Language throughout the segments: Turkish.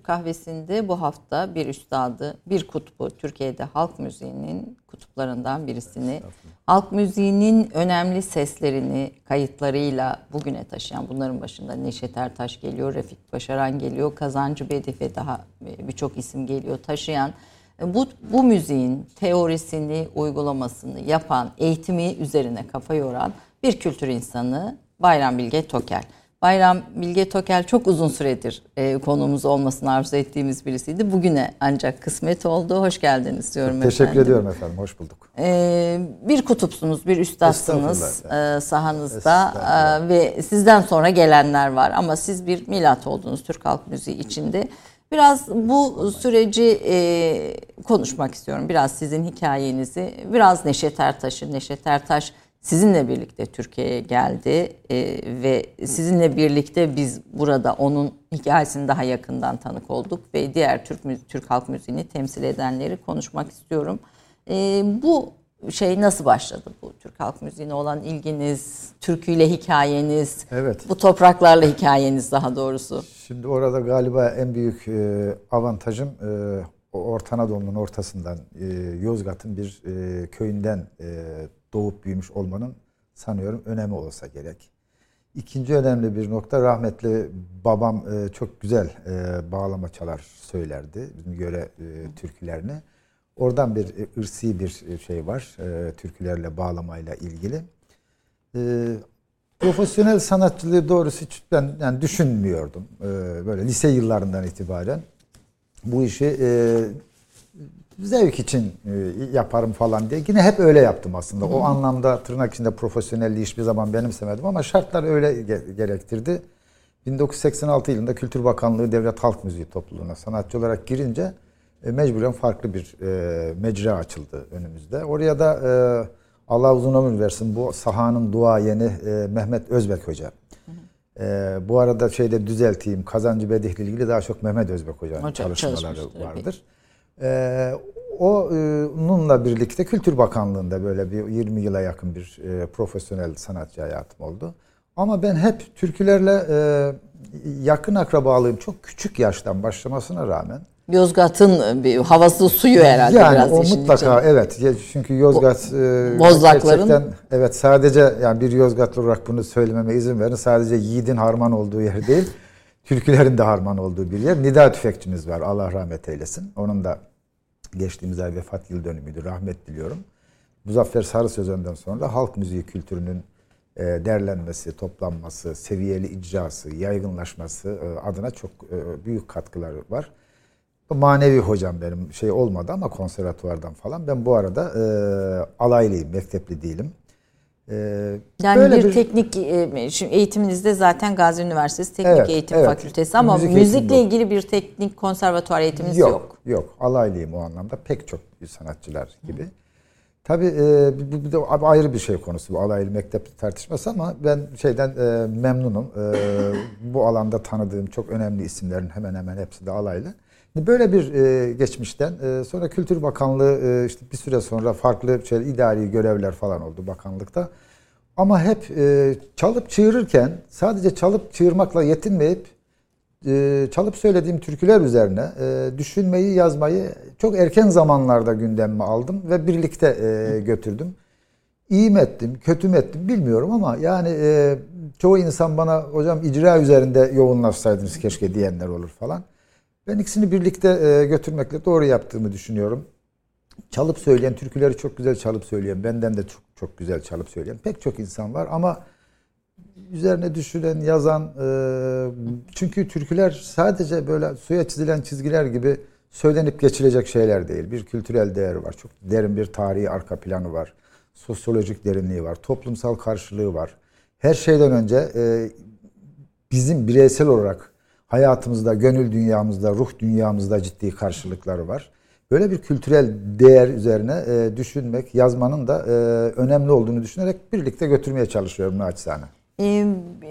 Türk kahvesinde bu hafta bir üstadı, bir kutbu, Türkiye'de halk müziğinin kutuplarından birisini, halk müziğinin önemli seslerini kayıtlarıyla bugüne taşıyan, bunların başında Neşet Ertaş geliyor, Refik Başaran geliyor, Kazancı Bedih ve daha birçok isim geliyor taşıyan, bu, bu müziğin teorisini, uygulamasını yapan, eğitimi üzerine kafa yoran bir kültür insanı Bayram Bilge Tokel. Bayram Bilge Tokel çok uzun süredir e, konuğumuz olmasını arzu ettiğimiz birisiydi. Bugüne ancak kısmet oldu. Hoş geldiniz diyorum teşekkür efendim. ediyorum efendim. Hoş bulduk. E, bir kutupsunuz, bir üstadsınız e, sahanızda e, ve sizden sonra gelenler var. Ama siz bir milat oldunuz Türk halk müziği içinde. Biraz bu süreci e, konuşmak istiyorum. Biraz sizin hikayenizi, biraz Neşet Ertaş'ın. Neşet Ertaş sizinle birlikte Türkiye'ye geldi e, ve sizinle birlikte biz burada onun hikayesini daha yakından tanık olduk ve diğer Türk Türk halk müziğini temsil edenleri konuşmak istiyorum. E, bu şey nasıl başladı bu Türk halk müziğine olan ilginiz, türküyle hikayeniz, evet. bu topraklarla hikayeniz daha doğrusu? Şimdi orada galiba en büyük e, avantajım e, Orta Anadolu'nun ortasından e, Yozgat'ın bir köyünden doğup büyümüş olmanın sanıyorum önemi olsa gerek. İkinci önemli bir nokta rahmetli babam e, çok güzel e, bağlama çalar söylerdi bizim göre e, türkülerini. Oradan bir ırsi bir şey var türkülerle bağlamayla ilgili. Profesyonel sanatçılığı doğrusu hiç ben yani düşünmüyordum. Böyle lise yıllarından itibaren bu işi zevk için e, yaparım falan diye. Yine hep öyle yaptım aslında. O anlamda tırnak içinde profesyonelliği hiçbir zaman benimsemedim ama şartlar öyle gerektirdi. 1986 yılında Kültür Bakanlığı Devlet Halk Müziği Topluluğu'na sanatçı olarak girince e, mecburen farklı bir e, mecra açıldı önümüzde. Oraya da Allah uzun ömür versin bu sahanın duayeni Mehmet Özbek Hoca. E, bu arada şeyde düzelteyim Kazancı Bedih ile ilgili daha çok Mehmet Özbek Hoca'nın çalışmaları vardır. E, onunla birlikte Kültür Bakanlığı'nda böyle bir 20 yıla yakın bir e, profesyonel sanatçı hayatım oldu. Ama ben hep türkülerle e, yakın akrabalığım çok küçük yaştan başlamasına rağmen Yozgat'ın bir havası suyu herhalde yani biraz. Yani o mutlaka için. evet. Çünkü Yozgat e, gerçekten evet sadece yani bir Yozgatlı olarak bunu söylememe izin verin. Sadece yiğidin harman olduğu yer değil. Türkülerin de harman olduğu bir yer. Nida Tüfekçimiz var. Allah rahmet eylesin. Onun da geçtiğimiz ay vefat yıl dönümüydü. Rahmet diliyorum. Muzaffer Sarı Sözen'den sonra halk müziği kültürünün e, derlenmesi, toplanması, seviyeli icrası, yaygınlaşması e, adına çok e, büyük katkıları var. Manevi hocam benim şey olmadı ama konservatuvardan falan. Ben bu arada alaylıyım, mektepli değilim. E, yani böyle bir, bir teknik şimdi eğitiminizde zaten Gazi Üniversitesi Teknik evet, Eğitim evet. Fakültesi ama Müzik müzikle ilgili bir teknik konservatuvar eğitiminiz yok. Yok, yok. Alaylıyım o anlamda. Pek çok sanatçılar gibi. Hı. Tabii e, bu, bu da ayrı bir şey konusu bu alaylı mektep tartışması ama ben şeyden e, memnunum. E, bu alanda tanıdığım çok önemli isimlerin hemen hemen hepsi de alaylı. Böyle bir e, geçmişten e, sonra Kültür Bakanlığı e, işte bir süre sonra farklı şey, idari görevler falan oldu bakanlıkta. Ama hep e, çalıp çığırırken sadece çalıp çığırmakla yetinmeyip e, çalıp söylediğim türküler üzerine e, düşünmeyi, yazmayı çok erken zamanlarda gündemime aldım ve birlikte e, götürdüm. İyi mi ettim, kötü mü ettim bilmiyorum ama yani e, çoğu insan bana hocam icra üzerinde yoğunlaşsaydınız keşke diyenler olur falan. Ben ikisini birlikte e, götürmekle doğru yaptığımı düşünüyorum. Çalıp söyleyen, türküleri çok güzel çalıp söyleyen, benden de çok çok güzel çalıp söyleyen pek çok insan var ama üzerine düşünen, yazan e, çünkü türküler sadece böyle suya çizilen çizgiler gibi söylenip geçilecek şeyler değil. Bir kültürel değeri var. Çok derin bir tarihi arka planı var. Sosyolojik derinliği var. Toplumsal karşılığı var. Her şeyden önce e, bizim bireysel olarak hayatımızda, gönül dünyamızda, ruh dünyamızda ciddi karşılıkları var. Böyle bir kültürel değer üzerine e, düşünmek, yazmanın da e, önemli olduğunu düşünerek birlikte götürmeye çalışıyorum naçizane. Ee,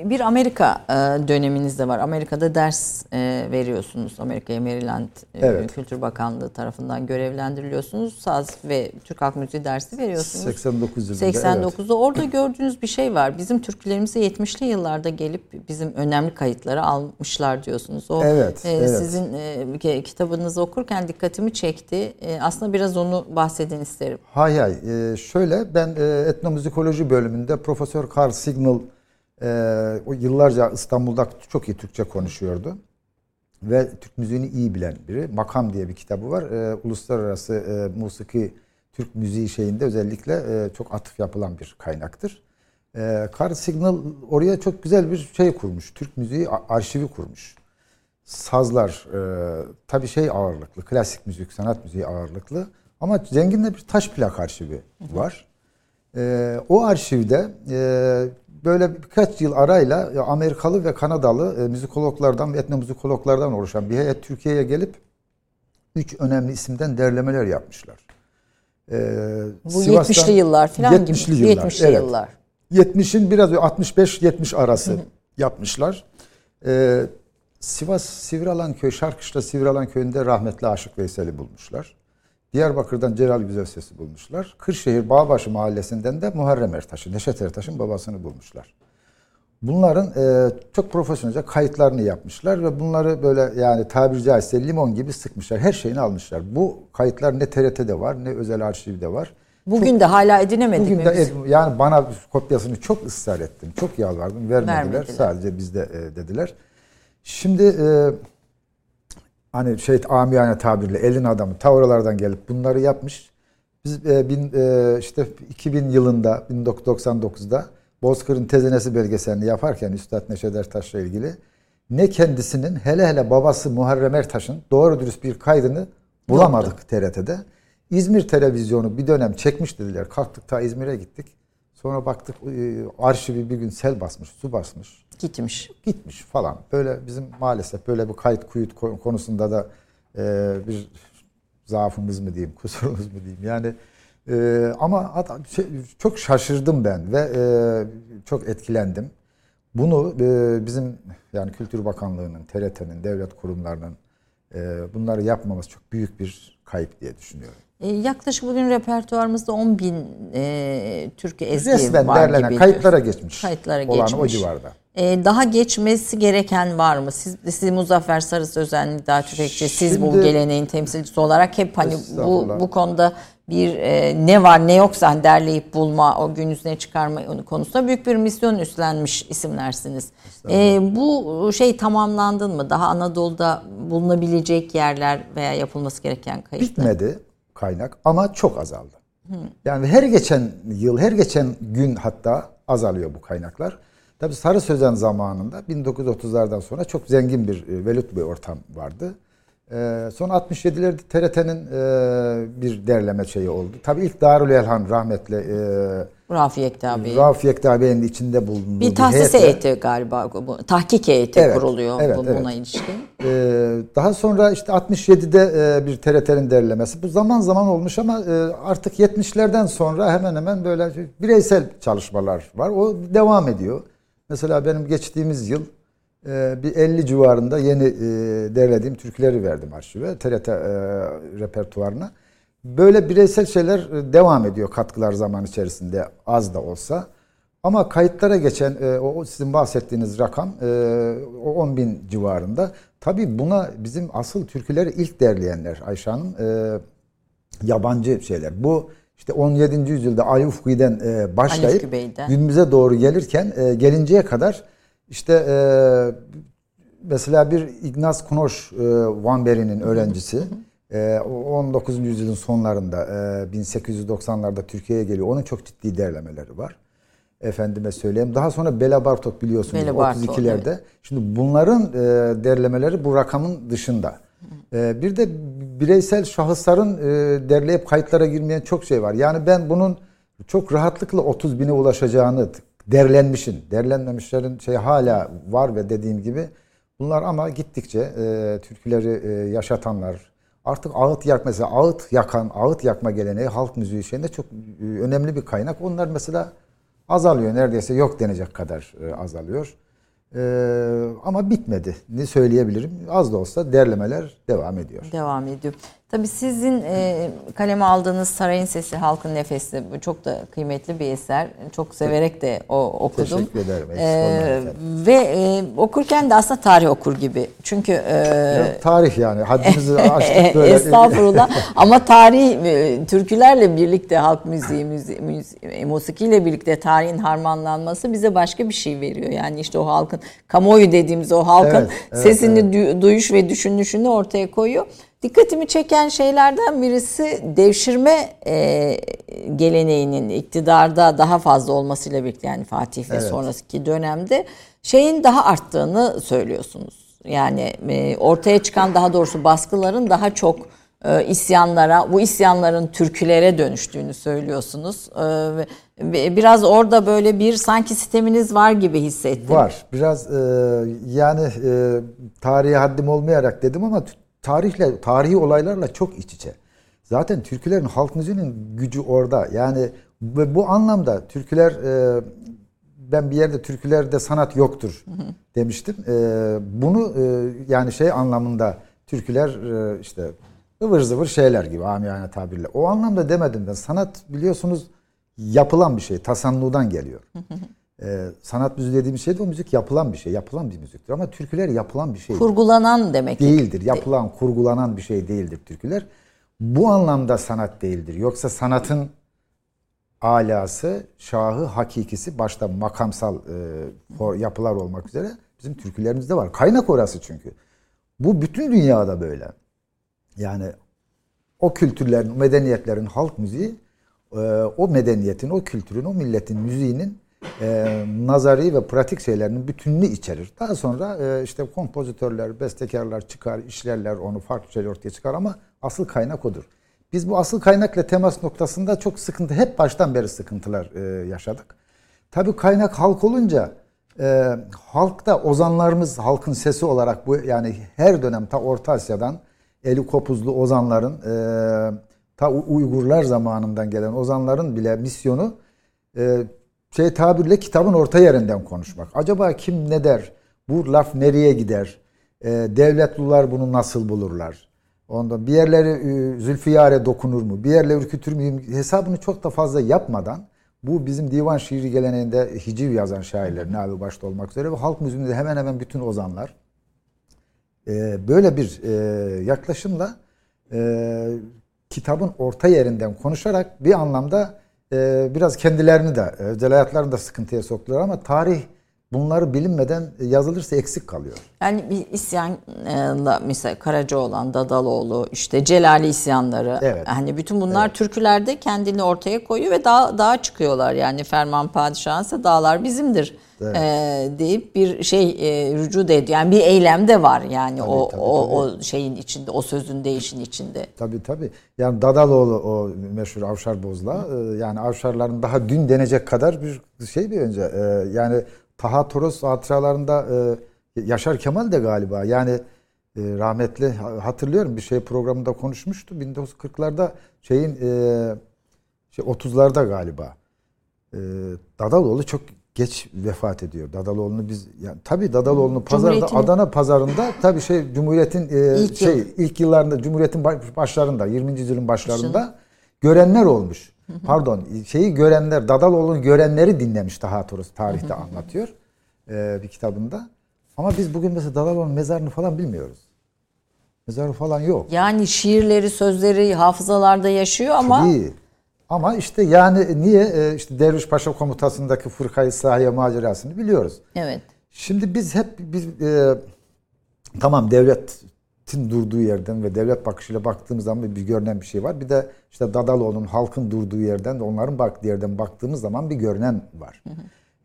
bir Amerika e, döneminiz de var. Amerika'da ders e, veriyorsunuz. Amerika'ya Maryland e, evet. Kültür Bakanlığı tarafından görevlendiriliyorsunuz. Saz ve Türk Halk Müziği dersi veriyorsunuz. 89 yılında. 89'da. Evet. Orada gördüğünüz bir şey var. Bizim türkülerimizi 70'li yıllarda gelip bizim önemli kayıtları almışlar diyorsunuz. O evet, evet. sizin kitabınızı okurken dikkatimi çekti. Aslında biraz onu bahsedin isterim. Hay hay. Şöyle ben etnomüzikoloji bölümünde Profesör Carl Signal ee, o yıllarca İstanbul'da çok iyi Türkçe konuşuyordu. Ve Türk müziğini iyi bilen biri. Makam diye bir kitabı var. Ee, uluslararası e, musiki Türk müziği şeyinde özellikle e, çok atıf yapılan bir kaynaktır. Ee, Carl Signal oraya çok güzel bir şey kurmuş. Türk müziği arşivi kurmuş. Sazlar e, tabii şey ağırlıklı. Klasik müzik, sanat müziği ağırlıklı. Ama zengin de bir taş plak arşivi var. E, o arşivde e, böyle birkaç yıl arayla Amerikalı ve Kanadalı e, müzikologlardan ve etnomüzikologlardan oluşan bir heyet Türkiye'ye gelip üç önemli isimden derlemeler yapmışlar. Ee, Bu Sivas'tan, 70'li yıllar falan 70'li gibi. Yıllar, 70'li evet. yıllar. 70'in biraz 65-70 arası yapmışlar. Ee, Sivas Sivrialan köy, Şarkışla Sivrialan köyünde rahmetli Aşık Veysel'i bulmuşlar. Diyarbakır'dan Celal Güzel Sesi bulmuşlar. Kırşehir Bağbaşı mahallesinden de Muharrem Ertaş'ı, Neşet Ertaş'ın babasını bulmuşlar. Bunların e, çok profesyonelce kayıtlarını yapmışlar ve bunları böyle yani tabiri caizse limon gibi sıkmışlar. Her şeyini almışlar. Bu kayıtlar ne TRT'de var ne özel arşivde var. Bugün çok, de hala edinemedik bugün de ed, yani bana kopyasını çok ısrar ettim. Çok yalvardım. Vermediler. Vermediler. Sadece bizde e, dediler. Şimdi e, hani şey amiyane tabirle elin adamı tavralardan gelip bunları yapmış. Biz e, bin, e, işte 2000 yılında 1999'da Bozkır'ın tezenesi belgeselini yaparken Üstad Neşet Ertaş'la ilgili ne kendisinin hele hele babası Muharrem Ertaş'ın doğru dürüst bir kaydını bulamadık Yoktu. TRT'de. İzmir televizyonu bir dönem çekmiş dediler. Kalktık ta İzmir'e gittik. Sonra baktık e, arşivi bir gün sel basmış, su basmış. Gitmiş. Gitmiş falan. Böyle bizim maalesef böyle bir kayıt kuyut konusunda da e, bir zaafımız mı diyeyim, kusurumuz mu diyeyim. Yani e, ama adam, şey, çok şaşırdım ben ve e, çok etkilendim. Bunu e, bizim yani Kültür Bakanlığı'nın, TRT'nin, devlet kurumlarının e, bunları yapmamız çok büyük bir kayıp diye düşünüyorum. E, yaklaşık bugün repertuarımızda 10 bin e, türkü ezgi Resmen var derlenen, gibi. Kayıtlara geçmiş. Kayıtlara olan geçmiş. o civarda. E, daha geçmesi gereken var mı? Siz, siz Muzaffer Sarı Sözen, Nida Tüfekçi, siz bu geleneğin temsilcisi olarak hep hani bu, bu konuda bir e, ne var ne yoksa derleyip bulma, o gün yüzüne çıkarma konusunda büyük bir misyon üstlenmiş isimlersiniz. E, bu şey tamamlandın mı? Daha Anadolu'da bulunabilecek yerler veya yapılması gereken kayıtlar? Bitmedi kaynak ama çok azaldı. Hı. Yani her geçen yıl, her geçen gün hatta azalıyor bu kaynaklar. Tabi Sarı Sözen zamanında 1930'lardan sonra çok zengin bir e, velut bir ortam vardı. Ee, son 67'lerde TRT'nin e, bir derleme şeyi oldu. Tabii ilk Darül Elhan rahmetli e, Rafi Yekta Bey. Rafi Yekta Bey'in içinde bulunduğu bir tahsis bir heyeti galiba. Bu, tahkik heyeti evet, kuruluyor evet, bu, buna evet. ilişkin. Ee, daha sonra işte 67'de e, bir TRT'nin derlemesi. Bu zaman zaman olmuş ama e, artık 70'lerden sonra hemen hemen böyle bireysel çalışmalar var. O devam ediyor. Mesela benim geçtiğimiz yıl e, bir 50 civarında yeni e, derlediğim türküleri verdim arşive, TRT e, repertuarına. Böyle bireysel şeyler e, devam ediyor katkılar zaman içerisinde az da olsa. Ama kayıtlara geçen e, o sizin bahsettiğiniz rakam e, o 10 bin civarında. Tabii buna bizim asıl türküleri ilk derleyenler Ayşe Hanım yabancı şeyler. Bu işte 17. yüzyılda e, başlayıp günümüze doğru gelirken gelinceye kadar işte mesela bir Ignaz Knoş Van Beri'nin öğrencisi e, 19. yüzyılın sonlarında e, 1890'larda Türkiye'ye geliyor. Onun çok ciddi derlemeleri var. Efendime söyleyeyim. Daha sonra Bela Bartok biliyorsunuz Bela 32'lerde. Evet. Şimdi bunların e, derlemeleri bu rakamın dışında. E, bir de bireysel şahısların e, derleyip kayıtlara girmeyen çok şey var. Yani ben bunun çok rahatlıkla 30 bine ulaşacağını derlenmişin, derlenmemişlerin şey hala var ve dediğim gibi bunlar ama gittikçe e, türküleri e, yaşatanlar artık ağıt yak mesela ağıt yakan, ağıt yakma geleneği halk müziği şeyinde çok e, önemli bir kaynak. Onlar mesela azalıyor. Neredeyse yok denecek kadar e, azalıyor. Ee, ama bitmedi. Ne söyleyebilirim? Az da olsa derlemeler devam ediyor. Devam ediyor. Tabii sizin e, kaleme aldığınız Sarayın Sesi, Halkın Nefesi bu çok da kıymetli bir eser. Çok severek de o okudum. Teşekkür ederim. Ee, ve e, okurken de aslında tarih okur gibi. Çünkü e, ya, tarih yani haddimizi aştık böyle. Estağfurullah. Ama tarih e, türkülerle birlikte halk müziği, müziği, müziği musikiyle birlikte tarihin harmanlanması bize başka bir şey veriyor. Yani işte o halkın kamuoyu dediğimiz o halkın Evet, evet, sesini evet. du- duyuş ve düşünüşünü ortaya koyuyor. Dikkatimi çeken şeylerden birisi devşirme e, geleneğinin iktidarda daha fazla olmasıyla birlikte yani Fatih ve Evet. sonraki dönemde şeyin daha arttığını söylüyorsunuz. Yani e, ortaya çıkan daha doğrusu baskıların daha çok e, isyanlara, bu isyanların türkülere dönüştüğünü söylüyorsunuz. E, biraz orada böyle bir sanki sisteminiz var gibi hissettim. Var. Biraz e, yani e, tarihe haddim olmayarak dedim ama tarihle tarihi olaylarla çok iç içe. Zaten türkülerin halk müziğinin gücü orada. Yani ve bu anlamda türküler e, ben bir yerde türkülerde sanat yoktur demiştim. E, bunu e, yani şey anlamında türküler e, işte ıvır zıvır şeyler gibi amiyane tabirle. O anlamda demedim ben. Sanat biliyorsunuz yapılan bir şey. Tasannudan geliyor. Ee, sanat müziği dediğimiz şey de o müzik yapılan bir şey. Yapılan bir müziktir. Ama türküler yapılan bir şey Kurgulanan demek. değildir. Yapılan, kurgulanan bir şey değildir türküler. Bu anlamda sanat değildir. Yoksa sanatın alası, şahı, hakikisi başta makamsal e, yapılar olmak üzere bizim türkülerimizde var. Kaynak orası çünkü. Bu bütün dünyada böyle. Yani o kültürlerin, medeniyetlerin halk müziği e, o medeniyetin, o kültürün, o milletin müziğinin e, nazari ve pratik şeylerinin bütününü içerir. Daha sonra e, işte kompozitörler, bestekarlar çıkar, işlerler onu farklı şeyler ortaya çıkar ama asıl kaynak odur. Biz bu asıl kaynakla temas noktasında çok sıkıntı, hep baştan beri sıkıntılar e, yaşadık. Tabii kaynak halk olunca e, halkta ozanlarımız halkın sesi olarak bu yani her dönem ta Orta Asya'dan eli kopuzlu ozanların e, ta Uygurlar zamanından gelen ozanların bile misyonu e, şey tabirle kitabın orta yerinden konuşmak. Acaba kim ne der? Bu laf nereye gider? E, devletlular bunu nasıl bulurlar? Ondan bir yerleri e, Zülfiyare dokunur mu? Bir yerleri ürkütür müyüm? Hesabını çok da fazla yapmadan bu bizim divan şiiri geleneğinde hiciv yazan şairler Nabi başta olmak üzere ve halk müziğinde hemen hemen bütün ozanlar e, böyle bir e, yaklaşımla e, kitabın orta yerinden konuşarak bir anlamda biraz kendilerini de e, özel hayatlarını da sıkıntıya soktular ama tarih bunları bilinmeden yazılırsa eksik kalıyor. Yani bir isyanla mesela Karacaoğlan, Dadaloğlu, işte Celali isyanları. Evet. Hani bütün bunlar türkülerde kendini ortaya koyuyor ve dağ, dağa çıkıyorlar. Yani Ferman Padişah'ınsa dağlar bizimdir e, deyip bir şey e, rücu da ediyor. Yani bir eylem de var yani o, tabii, o, tabii. o şeyin içinde, o sözün değişin içinde. Tabii tabii. Yani Dadaloğlu o meşhur Avşar Bozla e, yani Avşarların daha dün denecek kadar bir şey bir önce. E, yani Taha Toros hatıralarında e, Yaşar Kemal de galiba yani e, rahmetli ha- hatırlıyorum bir şey programında konuşmuştu 1940'larda şeyin e, şey 30'larda galiba. E, Dadaloğlu çok geç vefat ediyor. Dadaloğlu'nu biz yani tabii Dadaloğlu'nu pazarda Cumhuriyet'in- Adana pazarında tabii şey Cumhuriyet'in e, İlk şey yıl. ilk yıllarında Cumhuriyet'in baş- başlarında 20. yüzyılın başlarında görenler olmuş. Pardon şeyi görenler Dadaloğlu'nu görenleri dinlemiş Taha Toros tarihte anlatıyor e, bir kitabında. Ama biz bugün mesela Dadaloğlu'nun mezarını falan bilmiyoruz. Mezarı falan yok. Yani şiirleri, sözleri hafızalarda yaşıyor ama Tabii. Ama işte yani niye e, işte Derviş Paşa komutasındaki Fırkayı Sahiye macerasını biliyoruz. evet. Şimdi biz hep biz e, tamam devletin durduğu yerden ve devlet bakışıyla baktığımız zaman bir görünen bir şey var. Bir de işte Dadaloğlu'nun halkın durduğu yerden de onların baktığı yerden baktığımız zaman bir görünen var.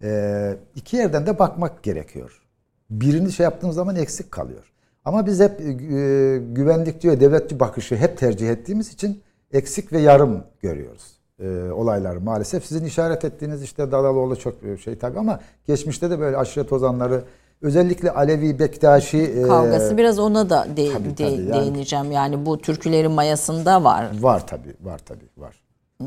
E, iki yerden de bakmak gerekiyor. Birini şey yaptığımız zaman eksik kalıyor. Ama biz hep e, güvenlikçi ve devletçi bakışı hep tercih ettiğimiz için eksik ve yarım görüyoruz e, olayları maalesef. Sizin işaret ettiğiniz işte Dadaloğlu çok e, şey tabii ama geçmişte de böyle aşiret ozanları özellikle Alevi Bektaşi e, Kavgası biraz ona da de- tabii, de- tabii, yani. değineceğim. Yani bu türkülerin mayasında var. var tabii var tabii var.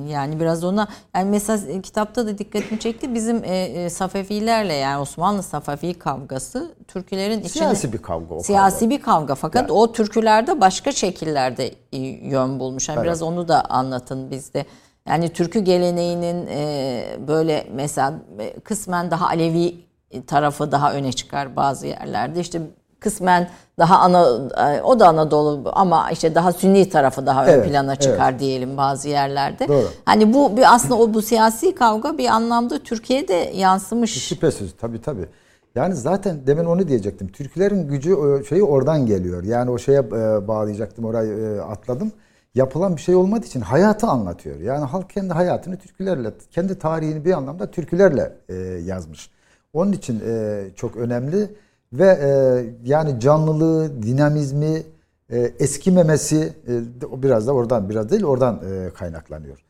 Yani biraz ona yani mesela kitapta da dikkatimi çekti bizim e, e, Safevilerle yani Osmanlı Safevi kavgası Türkülerin içine siyasi bir kavga o siyasi kavga. bir kavga fakat yani. o türkülerde başka şekillerde e, yön bulmuş. Yani evet. biraz onu da anlatın bizde. Yani türkü geleneğinin e, böyle mesela e, kısmen daha Alevi tarafı daha öne çıkar bazı yerlerde. İşte kısmen daha ana o da Anadolu ama işte daha Sünni tarafı daha ön evet, plana çıkar evet. diyelim bazı yerlerde. Doğru. Hani bu bir aslında o bu siyasi kavga bir anlamda Türkiye'de yansımış. Şüphesiz tabii tabii. Yani zaten demin onu diyecektim. Türklerin gücü şeyi oradan geliyor. Yani o şeye bağlayacaktım orayı atladım. Yapılan bir şey olmadığı için hayatı anlatıyor. Yani halk kendi hayatını türkülerle, kendi tarihini bir anlamda türkülerle yazmış. Onun için çok önemli ve e, yani canlılığı, dinamizmi, e, eskimemesi e, biraz da oradan biraz değil oradan e, kaynaklanıyor.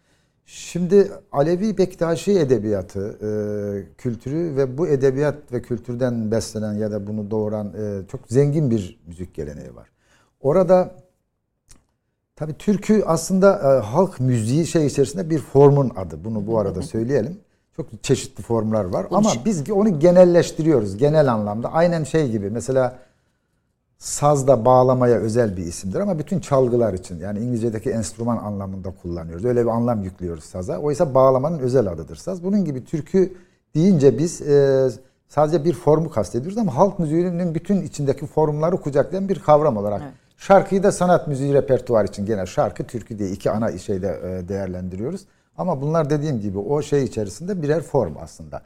Şimdi Alevi Bektaşi edebiyatı, e, kültürü ve bu edebiyat ve kültürden beslenen ya da bunu doğuran e, çok zengin bir müzik geleneği var. Orada tabi türkü aslında e, halk müziği şey içerisinde bir formun adı. Bunu bu arada söyleyelim. Çok çeşitli formlar var ama biz onu genelleştiriyoruz genel anlamda. Aynen şey gibi mesela saz da bağlamaya özel bir isimdir ama bütün çalgılar için yani İngilizce'deki enstrüman anlamında kullanıyoruz. Öyle bir anlam yüklüyoruz saza. Oysa bağlamanın özel adıdır saz. Bunun gibi türkü deyince biz e, sadece bir formu kastediyoruz ama halk müziğinin bütün içindeki formları kucaklayan bir kavram olarak. Evet. Şarkıyı da sanat müziği repertuar için genel şarkı, türkü diye iki ana şeyde e, değerlendiriyoruz. Ama bunlar dediğim gibi o şey içerisinde birer form aslında.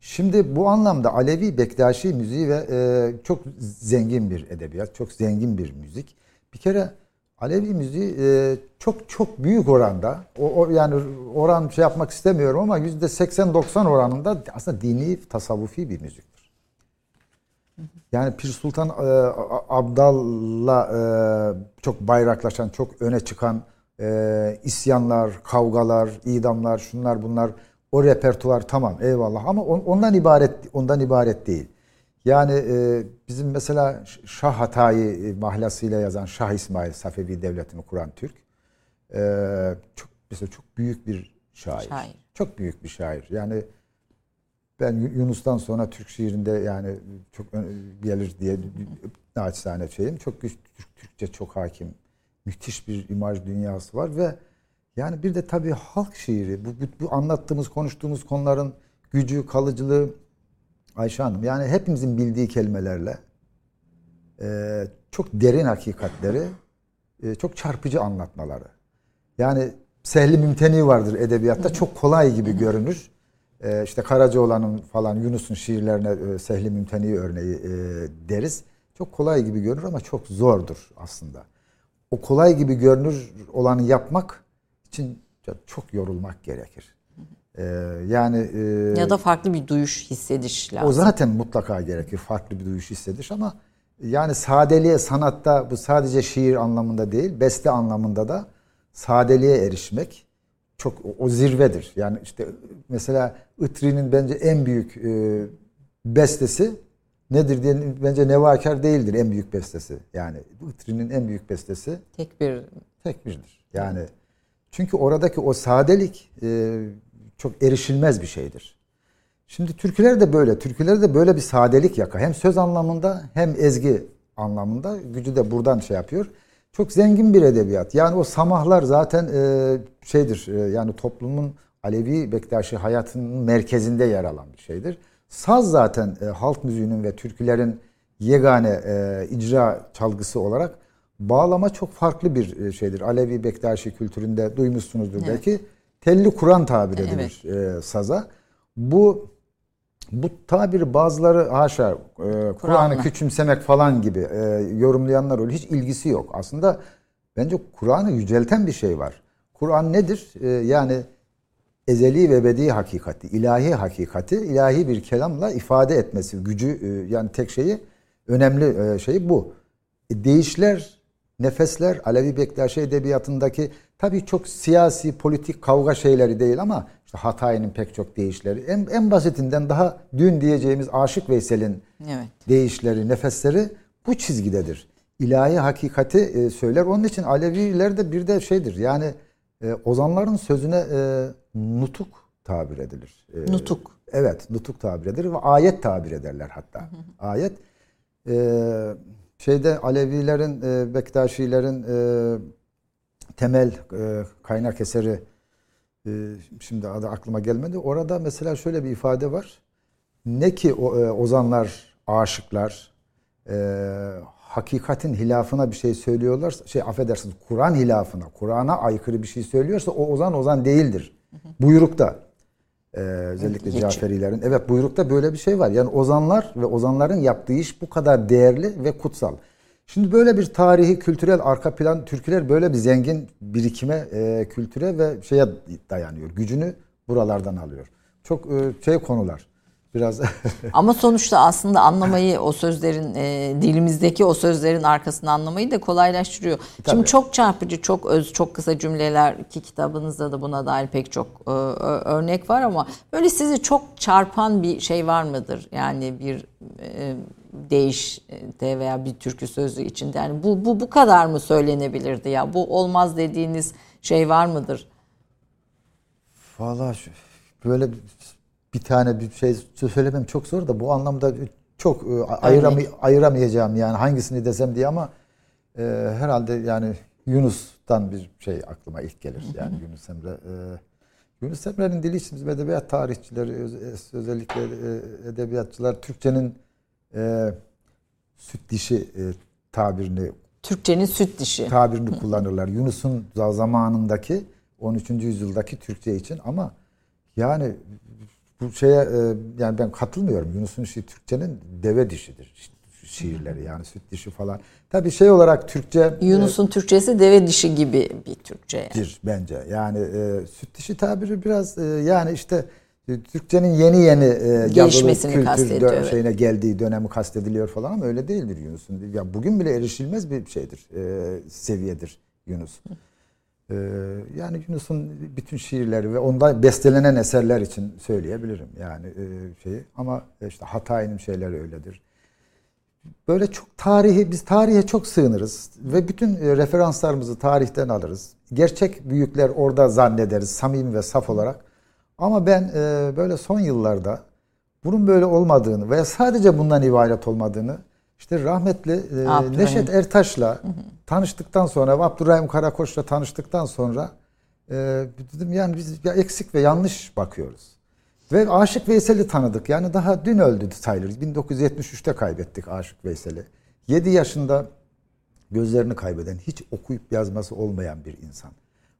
Şimdi bu anlamda Alevi Bektaşi müziği ve e, çok zengin bir edebiyat, çok zengin bir müzik. Bir kere Alevi müziği e, çok çok büyük oranda, o, o yani oran şey yapmak istemiyorum ama yüzde 80-90 oranında aslında dini, tasavvufi bir müziktir. Yani Pir Sultan e, Abdal'la e, çok bayraklaşan, çok öne çıkan e, isyanlar, kavgalar, idamlar, şunlar bunlar o repertuar tamam eyvallah ama on, ondan ibaret ondan ibaret değil. Yani e, bizim mesela Şah Hatay'ı e, mahlasıyla yazan Şah İsmail Safevi Devleti'ni kuran Türk e, çok mesela çok büyük bir şair. şair. Çok büyük bir şair. Yani ben Yunus'tan sonra Türk şiirinde yani çok gelir diye naçizane şeyim. Çok güç Türkçe çok hakim müthiş bir imaj dünyası var ve yani bir de tabii halk şiiri bu, bu, bu anlattığımız konuştuğumuz konuların gücü kalıcılığı Ayşe Hanım yani hepimizin bildiği kelimelerle e, çok derin hakikatleri e, çok çarpıcı anlatmaları. Yani sehli mümteni vardır edebiyatta çok kolay gibi görünür. E, işte Karacaoğlan'ın falan Yunus'un şiirlerine e, sehli mümteni örneği e, deriz. Çok kolay gibi görünür ama çok zordur aslında o kolay gibi görünür olanı yapmak için çok yorulmak gerekir. Ee, yani e, ya da farklı bir duyuş hissediş lazım. O zaten mutlaka gerekir. Farklı bir duyuş hissediş ama yani sadeliğe sanatta bu sadece şiir anlamında değil, beste anlamında da sadeliğe erişmek çok o zirvedir. Yani işte mesela Itri'nin bence en büyük e, bestesi nedir diye bence Nevakar değildir en büyük bestesi. Yani Itri'nin en büyük bestesi tek bir tek birdir. Yani çünkü oradaki o sadelik e, çok erişilmez bir şeydir. Şimdi türküler de böyle. Türküler de böyle bir sadelik yaka. Hem söz anlamında hem ezgi anlamında gücü de buradan şey yapıyor. Çok zengin bir edebiyat. Yani o samahlar zaten e, şeydir. E, yani toplumun Alevi Bektaşi hayatının merkezinde yer alan bir şeydir. Saz zaten e, halk müziğinin ve türkülerin yegane e, icra çalgısı olarak bağlama çok farklı bir e, şeydir. Alevi Bektaşi kültüründe duymuşsunuzdur evet. belki. Telli Kur'an tabir edilir evet. e, saza. Bu bu tabiri bazıları haşa e, Kur'an'ı küçümsemek falan gibi e, yorumlayanlar öyle hiç ilgisi yok. Aslında bence Kur'an'ı yücelten bir şey var. Kur'an nedir? E, yani ezeli ve ebedi hakikati, ilahi hakikati, ilahi bir kelamla ifade etmesi gücü e, yani tek şeyi önemli e, şey bu. E, değişler, nefesler Alevi Bektaşi edebiyatındaki tabii çok siyasi, politik kavga şeyleri değil ama işte Hatay'ın pek çok değişleri. En, en basitinden daha dün diyeceğimiz Aşık Veysel'in evet. değişleri, nefesleri bu çizgidedir. İlahi hakikati söyler. Onun için Aleviler de bir de şeydir yani ozanların sözüne nutuk tabir edilir. E, nutuk. Evet, nutuk tabir edilir ve ayet tabir ederler hatta. Hı hı. Ayet e, şeyde Alevilerin, e, Bektaşilerin e, temel e, kaynak eseri e, şimdi adı aklıma gelmedi. Orada mesela şöyle bir ifade var. Ne ki o, e, ozanlar, aşıklar e, hakikatin hilafına bir şey söylüyorlar, şey affedersiniz Kur'an hilafına, Kur'an'a aykırı bir şey söylüyorsa o ozan ozan değildir. Buyrukta. Ee, özellikle Geçin. Caferilerin. Evet buyrukta böyle bir şey var. Yani ozanlar ve ozanların yaptığı iş bu kadar değerli ve kutsal. Şimdi böyle bir tarihi, kültürel arka plan, türküler böyle bir zengin birikime, e, kültüre ve şeye dayanıyor. Gücünü buralardan alıyor. Çok e, şey konular biraz. Ama sonuçta aslında anlamayı o sözlerin e, dilimizdeki o sözlerin arkasını anlamayı da kolaylaştırıyor. Tabii. Şimdi çok çarpıcı, çok öz, çok kısa cümleler ki kitabınızda da buna dair pek çok e, örnek var ama böyle sizi çok çarpan bir şey var mıdır? Yani bir e, değiş de veya bir türkü sözü içinde yani bu bu bu kadar mı söylenebilirdi ya? Bu olmaz dediğiniz şey var mıdır? Valla böyle bir tane bir şey söylemem çok zor da bu anlamda çok e, ayıramay ayıramayacağım yani hangisini desem diye ama e, herhalde yani Yunus'tan bir şey aklıma ilk gelir. Yani Yunus Emre e, Yunus Emre'nin dili için bizim edebiyat tarihçileri özellikle e, edebiyatçılar Türkçenin e, süt dişi e, tabirini Türkçenin süt dişi tabirini kullanırlar. Yunus'un zamanındaki 13. yüzyıldaki Türkçe için ama yani bu şeye e, yani ben katılmıyorum. Yunus'un şi Türkçenin deve dişidir şiirleri yani süt dişi falan. Tabii şey olarak Türkçe e, Yunus'un e, Türkçesi deve dişi gibi bir Türkçe yani. bence. Yani e, süt dişi tabiri biraz e, yani işte e, Türkçenin yeni yeni e, gelişmesini kastediyor. Şeyine geldiği dönemi kastediliyor falan ama öyle değildir Yunus'un. Ya bugün bile erişilmez bir şeydir. E, seviyedir Yunus. Ee, yani Yunus'un bütün şiirleri ve ondan bestelenen eserler için söyleyebilirim yani e, şeyi ama işte Hatay'ın şeyleri öyledir. Böyle çok tarihi biz tarihe çok sığınırız ve bütün e, referanslarımızı tarihten alırız. Gerçek büyükler orada zannederiz samimi ve saf olarak. Ama ben e, böyle son yıllarda bunun böyle olmadığını veya sadece bundan ibaret olmadığını işte rahmetli e, Neşet Ertaş'la tanıştıktan sonra Abdurrahim Karakoç'la tanıştıktan sonra e, dedim yani biz ya eksik ve yanlış bakıyoruz. Ve Aşık Veysel'i tanıdık. Yani daha dün öldü sayılır. 1973'te kaybettik Aşık Veysel'i. 7 yaşında gözlerini kaybeden, hiç okuyup yazması olmayan bir insan.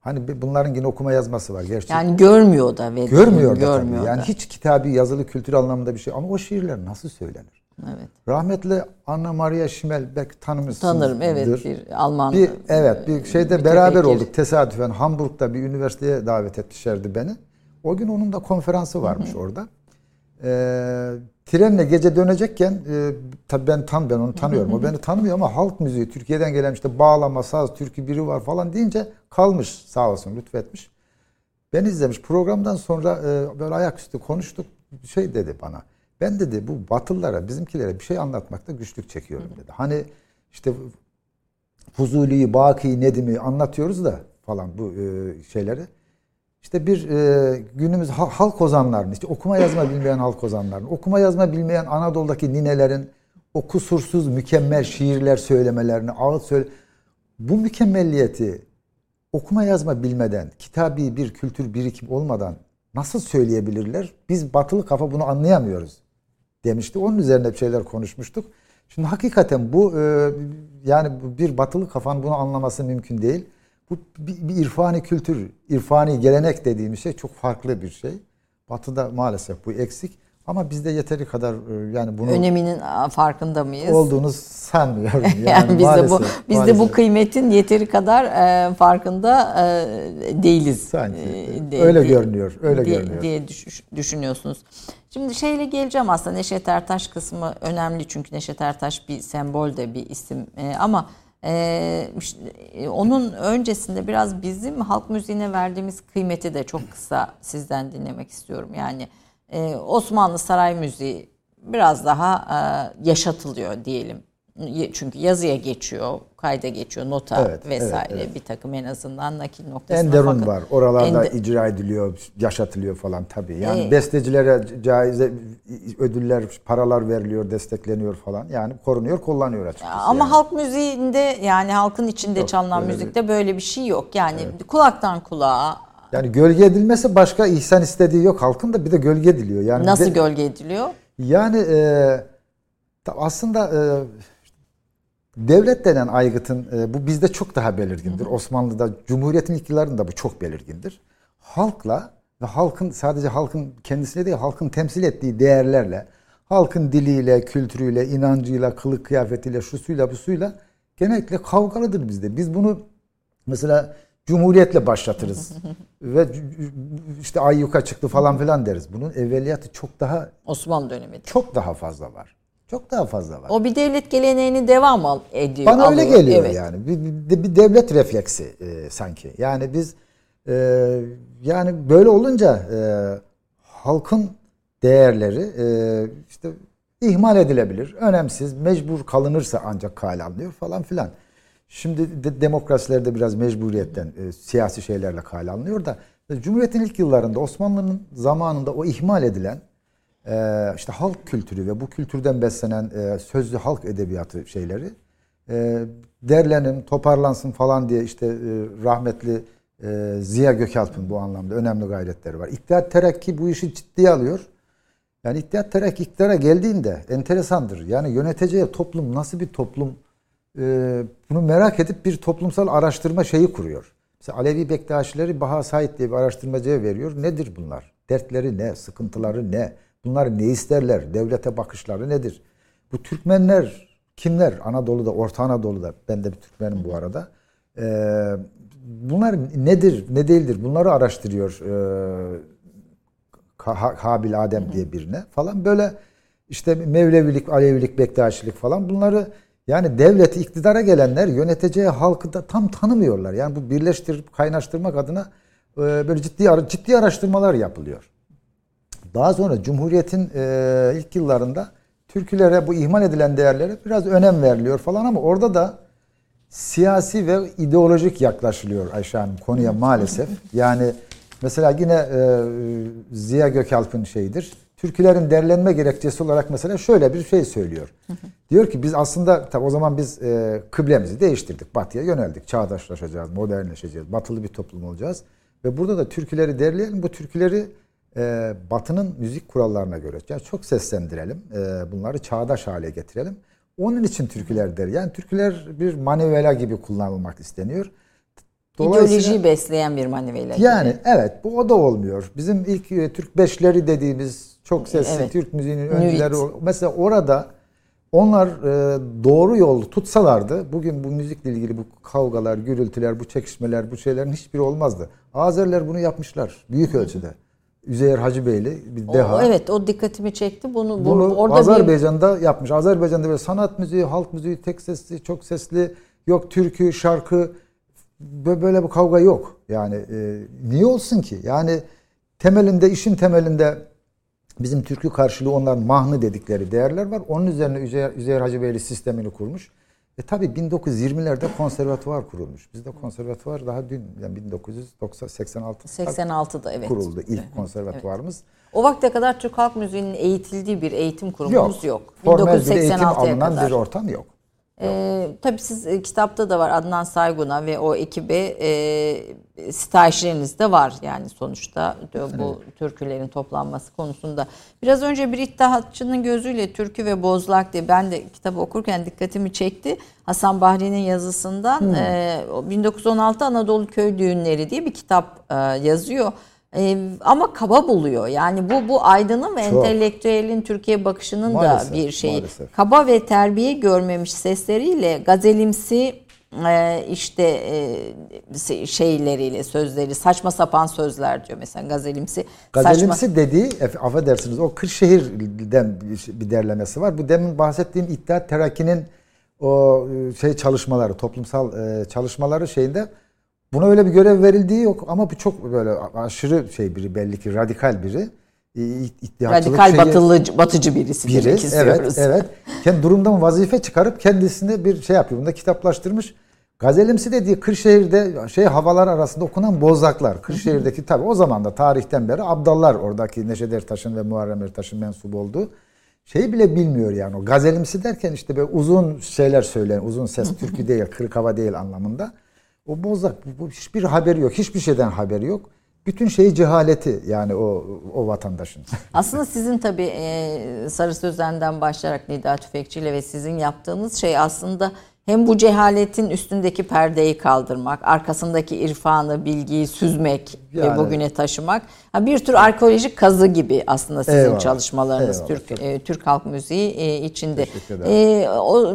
Hani bunların yine okuma yazması var gerçekten. Yani görmüyor da. Görmüyor da görmüyor tabii. Yani da. hiç kitabı yazılı kültür anlamında bir şey. Ama o şiirler nasıl söylenir? Evet. Rahmetli Anna Maria Schimmel belki tanımışsınızdır. Tanırım evet bir Alman. Bir, evet bir şeyde bir beraber tefekkir. olduk tesadüfen Hamburg'da bir üniversiteye davet etmişlerdi beni. O gün onun da konferansı varmış Hı-hı. orada. Ee, trenle gece dönecekken e, tabii ben tan ben onu tanıyorum. Hı-hı. O beni tanımıyor ama halk müziği Türkiye'den gelen işte bağlama, saz, türkü biri var falan deyince kalmış sağ olsun lütfetmiş. Ben izlemiş. Programdan sonra e, böyle ayaküstü konuştuk. Şey dedi bana. Ben dedi bu Batılılara, bizimkilere bir şey anlatmakta güçlük çekiyorum dedi. Hani işte Fuzuli'yi, Baki'yi, Nedim'i anlatıyoruz da falan bu e, şeyleri. İşte bir e, günümüz halk ozanlarının, işte okuma yazma bilmeyen halk ozanlarının, okuma yazma bilmeyen Anadolu'daki ninelerin o kusursuz mükemmel şiirler söylemelerini, ağıt söyle bu mükemmelliyeti okuma yazma bilmeden, kitabi bir kültür birikim olmadan nasıl söyleyebilirler? Biz batılı kafa bunu anlayamıyoruz demişti. Onun üzerine bir şeyler konuşmuştuk. Şimdi hakikaten bu e, yani bir batılı kafan bunu anlaması mümkün değil. Bu bir, bir irfani kültür, irfani gelenek dediğimiz şey çok farklı bir şey. Batı'da maalesef bu eksik. Ama bizde yeteri kadar e, yani bunu öneminin farkında mıyız? Olduğunu sanmıyorum. Yani, yani biz de bu biz maalesef. de bu kıymetin yeteri kadar e, farkında e, değiliz. Sanki e, de, öyle de, görünüyor. Öyle de, görünüyor. diye düşünüyorsunuz. Şimdi şeyle geleceğim aslında Neşet Ertaş kısmı önemli çünkü Neşet Ertaş bir sembol de bir isim e, ama e, işte, e, onun öncesinde biraz bizim halk müziğine verdiğimiz kıymeti de çok kısa sizden dinlemek istiyorum. Yani e, Osmanlı saray müziği biraz daha e, yaşatılıyor diyelim. Çünkü yazıya geçiyor, kayda geçiyor, nota Evet, vesaire evet, evet. bir takım en azından nakil noktasında. Enderun Fakat var. Oralarda Ende- icra ediliyor, yaşatılıyor falan tabii. Yani Evet. bestecilere caize ödüller, paralar veriliyor, destekleniyor falan. Yani korunuyor, kullanıyor açıkçası. Ama yani. halk müziğinde yani halkın içinde Yok, çalınan müzikte böyle bir şey yok. Yani kulaktan kulağa Yani gölge edilmesi başka ihsan istediği yok halkın da bir de gölge ediliyor. Yani nasıl de- gölge ediliyor? Yani e, aslında e, devlet denen aygıtın e, bu bizde çok daha belirgindir. Osmanlı'da Cumhuriyet'in ilk yıllarında bu çok belirgindir. Halkla ve halkın sadece halkın kendisine değil halkın temsil ettiği değerlerle, halkın diliyle, kültürüyle, inancıyla, kılık kıyafetiyle, şusuyla, busuyla genellikle kavgalıdır bizde. Biz bunu mesela Cumhuriyetle başlatırız. ve işte ayyuka çıktı falan filan deriz. Bunun evveliyatı çok daha Osmanlı döneminde. çok daha fazla var. Çok daha fazla var. O bir devlet geleneğini devam al, ediyor. Bana öyle alıyor. geliyor Evet. yani. Bir, bir, bir devlet refleksi e, sanki. Yani biz e, yani böyle olunca e, halkın değerleri e, işte ihmal edilebilir. Önemsiz, mecbur kalınırsa ancak kale alınıyor falan filan. Şimdi de, demokrasilerde biraz mecburiyetten e, siyasi şeylerle kale alınıyor da Cumhuriyet'in ilk yıllarında Osmanlı'nın zamanında o ihmal edilen e, işte halk kültürü ve bu kültürden beslenen e, sözlü halk edebiyatı şeyleri e, derlenin, toparlansın falan diye işte e, rahmetli e, Ziya Gökalp'ın bu anlamda önemli gayretleri var. İttihat Terakki bu işi ciddiye alıyor. Yani İttihat Terakki iktidara geldiğinde enteresandır. Yani yöneteceği toplum nasıl bir toplum e, bunu merak edip bir toplumsal araştırma şeyi kuruyor. Mesela Alevi Bektaşileri Baha Said diye bir araştırmacıya veriyor. Nedir bunlar? Dertleri ne? Sıkıntıları ne? Bunlar ne isterler? Devlete bakışları nedir? Bu Türkmenler kimler? Anadolu'da, Orta Anadolu'da. Ben de bir Türkmenim bu arada. Ee, bunlar nedir, ne değildir? Bunları araştırıyor Ha- Habil Adem diye birine falan böyle işte Mevlevilik, Alevilik, Bektaşilik falan bunları yani devleti iktidara gelenler yöneteceği halkı da tam tanımıyorlar. Yani bu birleştirip kaynaştırmak adına e, böyle ciddi ciddi araştırmalar yapılıyor. Daha sonra Cumhuriyet'in e, ilk yıllarında Türkülere bu ihmal edilen değerlere biraz önem veriliyor falan ama orada da siyasi ve ideolojik yaklaşılıyor Ayşe Hanım konuya maalesef. Yani mesela yine e, Ziya Gökalp'ın şeyidir. Türkülerin derlenme gerekçesi olarak mesela şöyle bir şey söylüyor. Diyor ki biz aslında tabi o zaman biz e, kıblemizi değiştirdik. Batıya yöneldik. Çağdaşlaşacağız, modernleşeceğiz, batılı bir toplum olacağız. Ve burada da türküleri derleyelim. Bu türküleri e, Batı'nın müzik kurallarına göre yani çok seslendirelim. E, bunları çağdaş hale getirelim. Onun için türküler der. Yani türküler bir manivela gibi kullanılmak isteniyor. İdeolojiyi besleyen bir manivela yani gibi. evet bu o da olmuyor. Bizim ilk e, Türk beşleri dediğimiz çok sesli Evet. Türk müziğinin öncüleri mesela orada onlar e, doğru yolu tutsalardı bugün bu müzikle ilgili bu kavgalar, gürültüler, bu çekişmeler, bu şeylerin hiçbiri olmazdı. Azeriler bunu yapmışlar büyük ölçüde. Üzeyir Hacıbeyli bir O- deha. evet o dikkatimi çekti. Bunu, bu- Bunu orada bir Azerbaycan'da yapmış. Azerbaycan'da böyle sanat müziği, halk müziği, tek sesli, çok sesli, yok türkü, şarkı bö- böyle bir kavga yok. Yani e, niye olsun ki? Yani temelinde, işin temelinde bizim türkü karşılığı onların mahnı dedikleri değerler var. Onun üzerine Üzeyir, Üzeyir Hacıbeyli sistemini kurmuş. E tabi 1920'lerde konservatuvar kurulmuş. Bizde konservatuvar daha dün yani 1986 86'da evet. kuruldu ilk konservatuvarımız. O vakte kadar Türk halk müziğinin eğitildiği bir eğitim kurumumuz yok. Formel bir eğitim 1986'ya alınan kadar. bir ortam yok. Ee, tabii siz e, kitapta da var Adnan Saygun'a ve o ekibe e, stajyeriniz de var yani sonuçta de- bu türkülerin toplanması konusunda. Biraz önce bir iddiatçının gözüyle türkü ve bozlak diye ben de kitabı okurken dikkatimi çekti. Hasan Bahri'nin yazısından e, o 1916 Anadolu Köy Düğünleri diye bir kitap e, yazıyor. E, ama kaba buluyor. Yani bu bu aydının ve Çok. entelektüelin Türkiye bakışının Maalesef, da bir şeyi. maalesef. Kaba ve terbiye görmemiş sesleriyle gazelimsi e, işte e, şeyleriyle sözleri saçma sapan sözler diyor mesela gazelimsi. saçma- Gazelimsi dediği, eff- affedersiniz o Kırşehir'den bir- derlemesi var. Bu demin bahsettiğim İttihat Terakki'nin o e, şey çalışmaları, toplumsal e, çalışmaları şeyinde buna öyle bir görev verildiği yok ama bu çok böyle aşırı şey biri belli ki radikal biri. radikal şeyi, batılı, batıcı birisi biri, demek istiyoruz. Evet, evet. Kendi durumdan vazife çıkarıp kendisini bir şey yapıyor. Bunda kitaplaştırmış. Gazelimsi dediği Kırşehir'de şey havalar arasında okunan bozaklar. Kırşehir'deki tabi o zaman da tarihten beri abdallar oradaki Neşet Ertaş'ın ve Muharrem Ertaş'ın mensup olduğu şeyi bile bilmiyor yani o gazelimsi derken işte böyle uzun şeyler söyleyen uzun ses türkü değil kırık hava değil anlamında. O bozak hiçbir haberi yok hiçbir şeyden haberi yok. Bütün şeyi cehaleti yani o o vatandaşın. Aslında sizin tabii Sarı Sözen'den başlayarak Nida Tüfekçi ile ve sizin yaptığınız şey aslında hem bu cehaletin üstündeki perdeyi kaldırmak, arkasındaki irfanı, bilgiyi süzmek yani, ve bugüne taşımak. Ha, bir tür arkeolojik kazı gibi aslında sizin eyvallah, çalışmalarınız eyvallah, Türk e, Türk halk müziği e, içinde. E, o,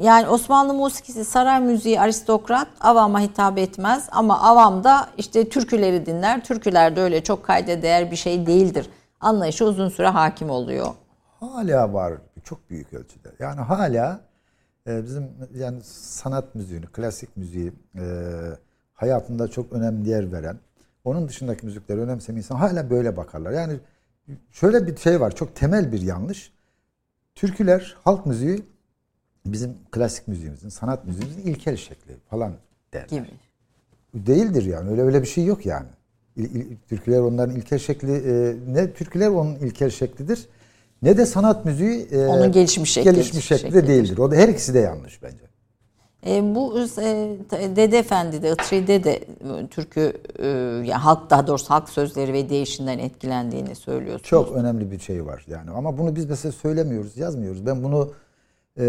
yani Osmanlı musikisi, saray müziği aristokrat avama hitap etmez ama avam da işte türküleri dinler. Türküler de öyle çok kayda değer bir şey değildir. Anlayışı uzun süre hakim oluyor. Hala var çok büyük ölçüde. Yani hala e, bizim yani sanat müziğini, klasik müziği e, hayatında çok önemli yer veren, onun dışındaki müzikleri önemseyen insan hala böyle bakarlar. Yani şöyle bir şey var, çok temel bir yanlış. Türküler, halk müziği bizim klasik müziğimizin, sanat müziğimizin ilkel şekli falan derler. Gibi. Değildir yani. Öyle öyle bir şey yok yani. İl, il, türküler onların ilkel şekli e, ne türküler onun ilkel şeklidir ne de sanat müziği e, onun gelişmiş şekli gelişmiş şekli de değildir. O da her ikisi de yanlış bence. E, bu e, Dede Efendi de Itri'de de e, türkü e, yani halk daha doğrusu halk sözleri ve değişinden etkilendiğini söylüyorsunuz. Çok önemli bir şey var yani ama bunu biz mesela söylemiyoruz, yazmıyoruz. Ben bunu e,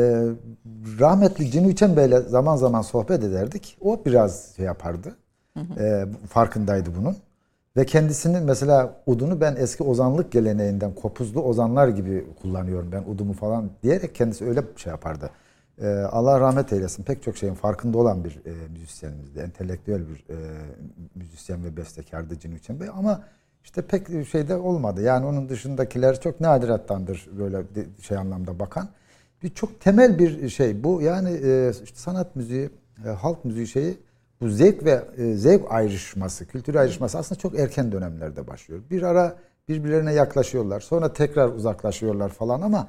rahmetli Cinu İçen Bey'le zaman zaman sohbet ederdik. O biraz şey yapardı. Hı hı. E, farkındaydı bunun. Ve kendisinin mesela udunu ben eski ozanlık geleneğinden kopuzlu ozanlar gibi kullanıyorum ben udumu falan diyerek kendisi öyle şey yapardı. Ee, Allah rahmet eylesin pek çok şeyin farkında olan bir e, müzisyenimizdi. Entelektüel bir e, müzisyen ve bestekardı Cinu Bey ama işte pek şeyde olmadı. Yani onun dışındakiler çok nadirattandır böyle şey anlamda bakan. Bir çok temel bir şey bu. Yani e, işte sanat müziği, e, halk müziği şeyi bu zevk ve e, zevk ayrışması, kültür ayrışması aslında çok erken dönemlerde başlıyor. Bir ara birbirlerine yaklaşıyorlar. Sonra tekrar uzaklaşıyorlar falan ama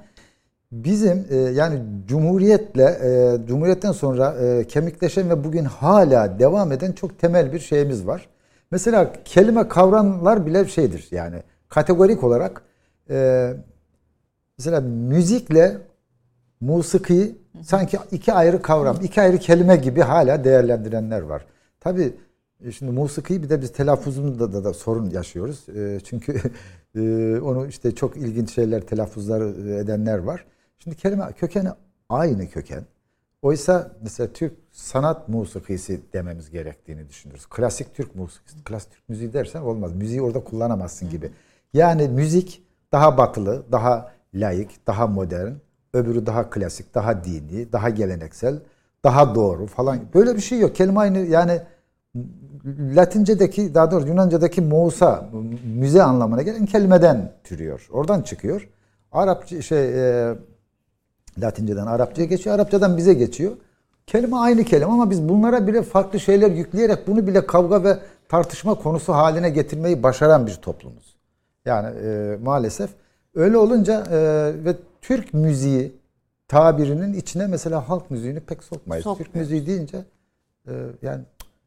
bizim e, yani cumhuriyetle e, cumhuriyetten sonra e, kemikleşen ve bugün hala devam eden çok temel bir şeyimiz var. Mesela kelime kavramlar bile şeydir yani kategorik olarak e, mesela müzikle musiki sanki iki ayrı kavram, iki ayrı kelime gibi hala değerlendirenler var. Tabi e, şimdi musiki bir de biz telaffuzunda da, da sorun yaşıyoruz. E, çünkü e, onu işte çok ilginç şeyler telaffuzları edenler var. Şimdi kelime kökeni aynı köken. Oysa mesela Türk sanat musikisi dememiz gerektiğini düşünürüz. Klasik Türk musikisi. Klasik Türk müziği dersen olmaz. Müziği orada kullanamazsın gibi. Yani müzik daha batılı, daha layık, daha modern Öbürü daha klasik, daha dini, daha geleneksel, daha doğru falan. Böyle bir şey yok. Kelime aynı yani Latince'deki daha doğrusu Yunanca'daki Musa müze anlamına gelen kelimeden türüyor. Oradan çıkıyor. Arapça şey e, Latince'den Arapça'ya geçiyor. Arapçadan bize geçiyor. Kelime aynı kelime ama biz bunlara bile farklı şeyler yükleyerek bunu bile kavga ve tartışma konusu haline getirmeyi başaran bir toplumuz. Yani e, maalesef öyle olunca e, ve Türk müziği tabirinin içine mesela halk müziğini pek sokmayız. Sokmuyoruz. Türk müziği deyince e, yani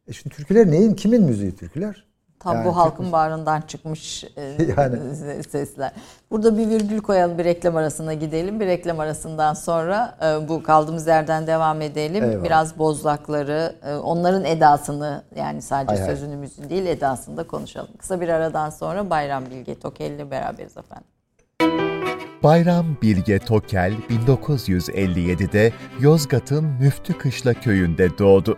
e şimdi türküler neyin kimin müziği türküler? Tam yani bu halkın bağrından çıkmış e, yani. sesler. Burada bir virgül koyalım bir reklam arasına gidelim. Bir reklam arasından sonra e, bu kaldığımız yerden devam edelim. Eyvallah. Biraz bozlakları, e, onların edasını yani sadece hay sözünü müziğin değil edasını da konuşalım. Kısa bir aradan sonra Bayram Bilge Tokel ile beraberiz efendim. Bayram Bilge Tokel 1957'de Yozgat'ın Müftü Kışla köyünde doğdu.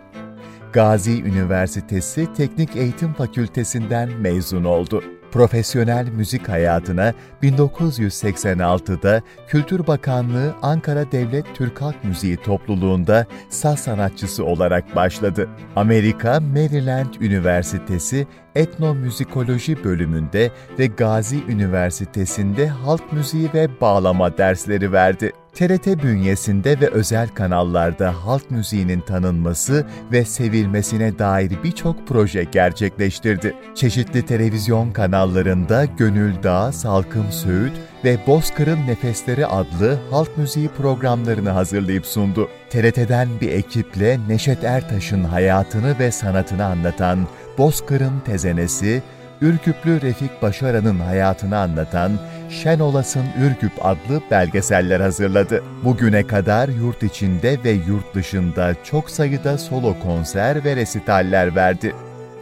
Gazi Üniversitesi Teknik Eğitim Fakültesinden mezun oldu. Profesyonel müzik hayatına 1986'da Kültür Bakanlığı Ankara Devlet Türk Halk Müziği Topluluğu'nda saz sanatçısı olarak başladı. Amerika Maryland Üniversitesi Etnomüzikoloji bölümünde ve Gazi Üniversitesi'nde halk müziği ve bağlama dersleri verdi. TRT bünyesinde ve özel kanallarda halk müziğinin tanınması ve sevilmesine dair birçok proje gerçekleştirdi. Çeşitli televizyon kanallarında Gönül Dağ, Salkım Söğüt ve Bozkır'ın Nefesleri adlı halk müziği programlarını hazırlayıp sundu. TRT'den bir ekiple Neşet Ertaş'ın hayatını ve sanatını anlatan Bozkır'ın Tezenesi, Ürküplü Refik Başaran'ın hayatını anlatan Şen Olasın Ürküp adlı belgeseller hazırladı. Bugüne kadar yurt içinde ve yurt dışında çok sayıda solo konser ve resitaller verdi.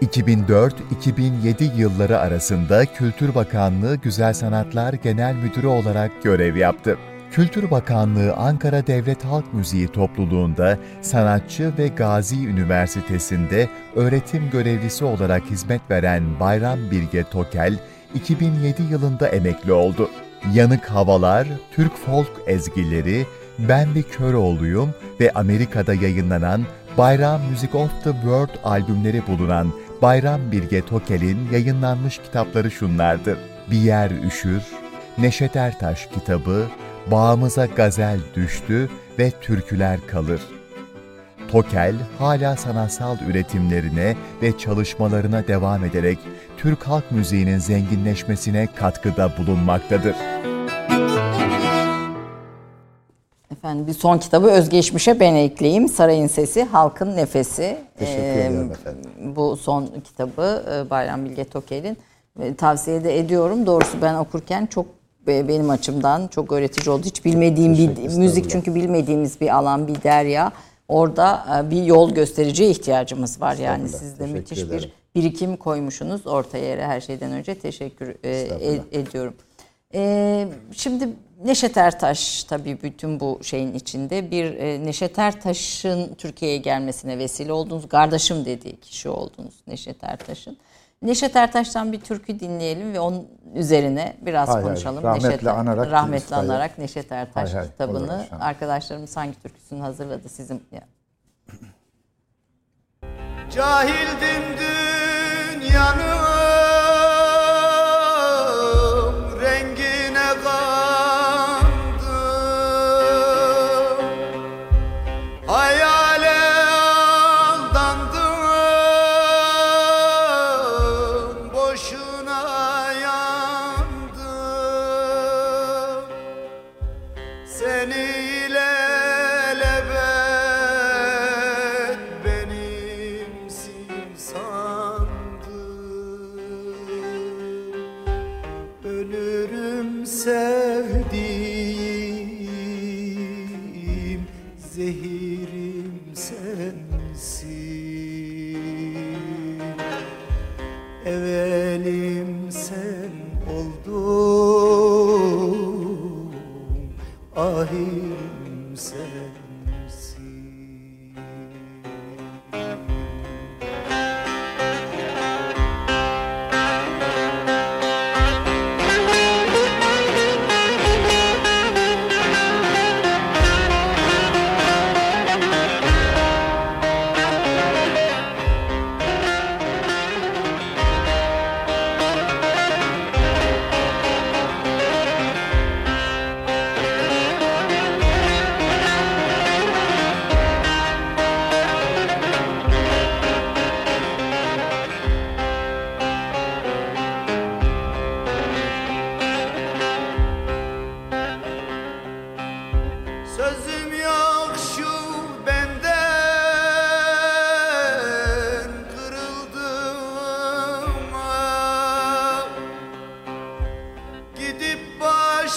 2004-2007 yılları arasında Kültür Bakanlığı Güzel Sanatlar Genel Müdürü olarak görev yaptı. Kültür Bakanlığı Ankara Devlet Halk Müziği Topluluğunda sanatçı ve Gazi Üniversitesi'nde öğretim görevlisi olarak hizmet veren Bayram Bilge Tokel, 2007 yılında emekli oldu. Yanık Havalar, Türk Folk Ezgileri, Ben bir Köroğluyum ve Amerika'da yayınlanan Bayram Music of the World albümleri bulunan Bayram Bilge Tokel'in yayınlanmış kitapları şunlardır. Bir Yer Üşür, Neşet Ertaş kitabı, Bağımıza Gazel Düştü ve Türküler Kalır. Tokel hala sanatsal üretimlerine ve çalışmalarına devam ederek Türk halk müziğinin zenginleşmesine katkıda bulunmaktadır. Efendim bir son kitabı özgeçmişe ben ekleyeyim. Sarayın Sesi, Halkın Nefesi. Teşekkür ee, ediyorum efendim. Bu son kitabı e, Bayram Bilge Tokel'in tavsiye de ediyorum. Doğrusu ben okurken çok benim açımdan çok öğretici oldu. Hiç bilmediğim bir müzik çünkü bilmediğimiz bir alan, bir derya. Orada e, bir yol göstericiye ihtiyacımız var. Yani siz de müthiş ederim. bir birikim koymuşsunuz ortaya yere her şeyden önce teşekkür e, ediyorum. E, şimdi Neşet Ertaş tabii bütün bu şeyin içinde bir e, Neşet Ertaş'ın Türkiye'ye gelmesine vesile oldunuz. Kardeşim dediği kişi oldunuz Neşet Ertaş'ın. Neşet Ertaş'tan bir türkü dinleyelim ve onun üzerine biraz hay konuşalım. Hay, rahmetli Neşet, anarak. Rahmetli anarak Neşet Ertaş hay, hay, kitabını. Arkadaşlarımız hangi türküsünü hazırladı sizin? Cahildim dünyanın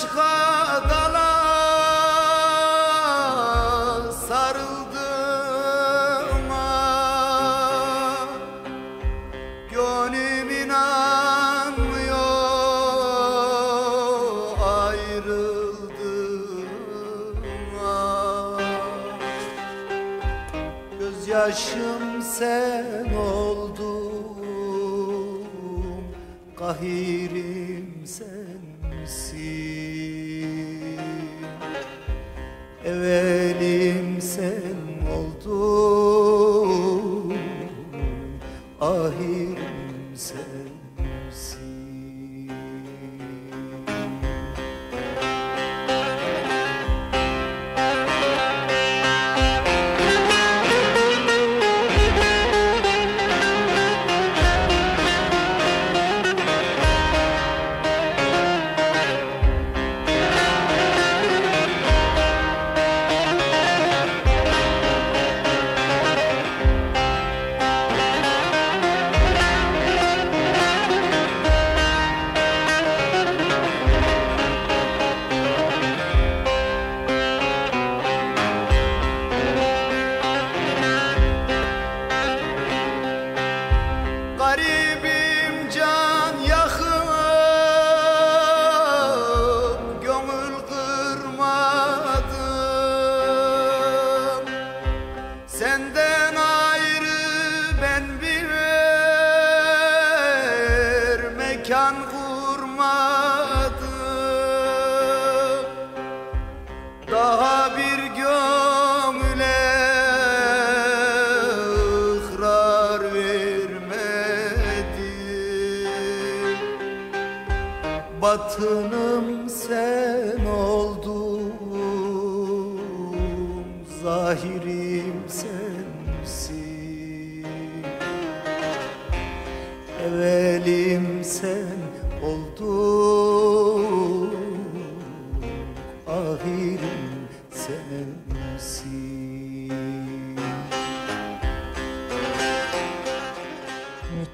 aşka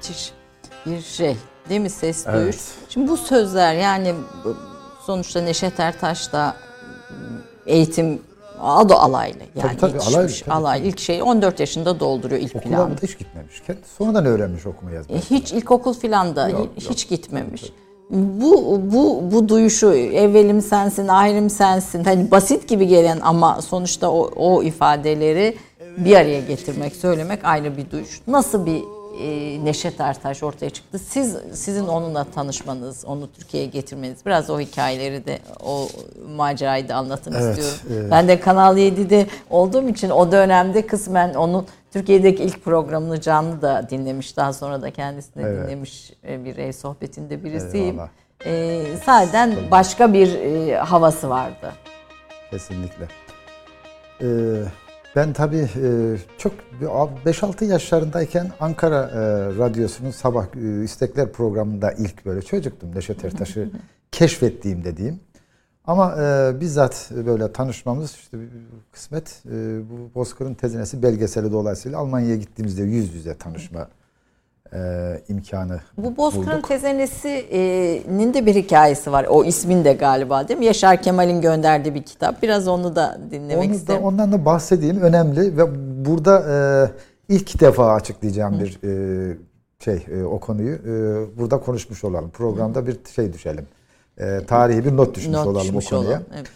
Müthiş bir şey değil mi ses Evet. duyuş? Şimdi bu sözler yani sonuçta Neşet Ertaş da eğitim adı alaylı yani tabii, yetişmiş. alaylı, tabii, alay tabii. ilk şey 14 yaşında dolduruyor ilk Okula planı. hiç gitmemiş. Kendi sonradan öğrenmiş okuma yazmayı. E, Hiç ilkokul filan da Yok, hiç gitmemiş. Bu bu bu duyuşu evvelim sensin, ahirim sensin. Hani basit gibi gelen ama sonuçta o, o ifadeleri bir araya getirmek, söylemek ayrı bir duyuş. Nasıl bir e, Neşet Ertaş ortaya çıktı? Siz sizin onunla tanışmanız, onu Türkiye'ye getirmeniz, biraz o hikayeleri de o macerayı da anlatın Evet, istiyorum. evet. Ben de Kanal 7'de olduğum için o dönemde kısmen onun Türkiye'deki ilk programını canlı da dinlemiş. Daha sonra da kendisini Evet. dinlemiş e, bir ev sohbetinde birisiyim. Eyvallah. E, sahiden başka bir e, havası vardı. Kesinlikle. Ee, ben tabii e, çok 5-6 yaşlarındayken Ankara e, Radyosu'nun sabah e, istekler programında ilk böyle çocuktum. Neşet Ertaş'ı keşfettiğim dediğim. Ama e, bizzat böyle tanışmamız işte kısmet e, bu Bozkır'ın tezinesi belgeseli dolayısıyla Almanya'ya gittiğimizde yüz yüze tanışma e, imkanı Bu Bozkır'ın tezenesi'nin de bir hikayesi var. O ismin de galiba değil mi? Yaşar Kemal'in gönderdiği bir kitap. Biraz onu da dinlemek Onu da, isterim. ondan da bahsedeyim. Önemli ve burada e, ilk defa açıklayacağım bir e, şey e, o konuyu e, burada konuşmuş olalım. Programda bir şey düşelim. E, tarihi bir not düşmüş Not olalım düşmüş o konuya. olalım, evet.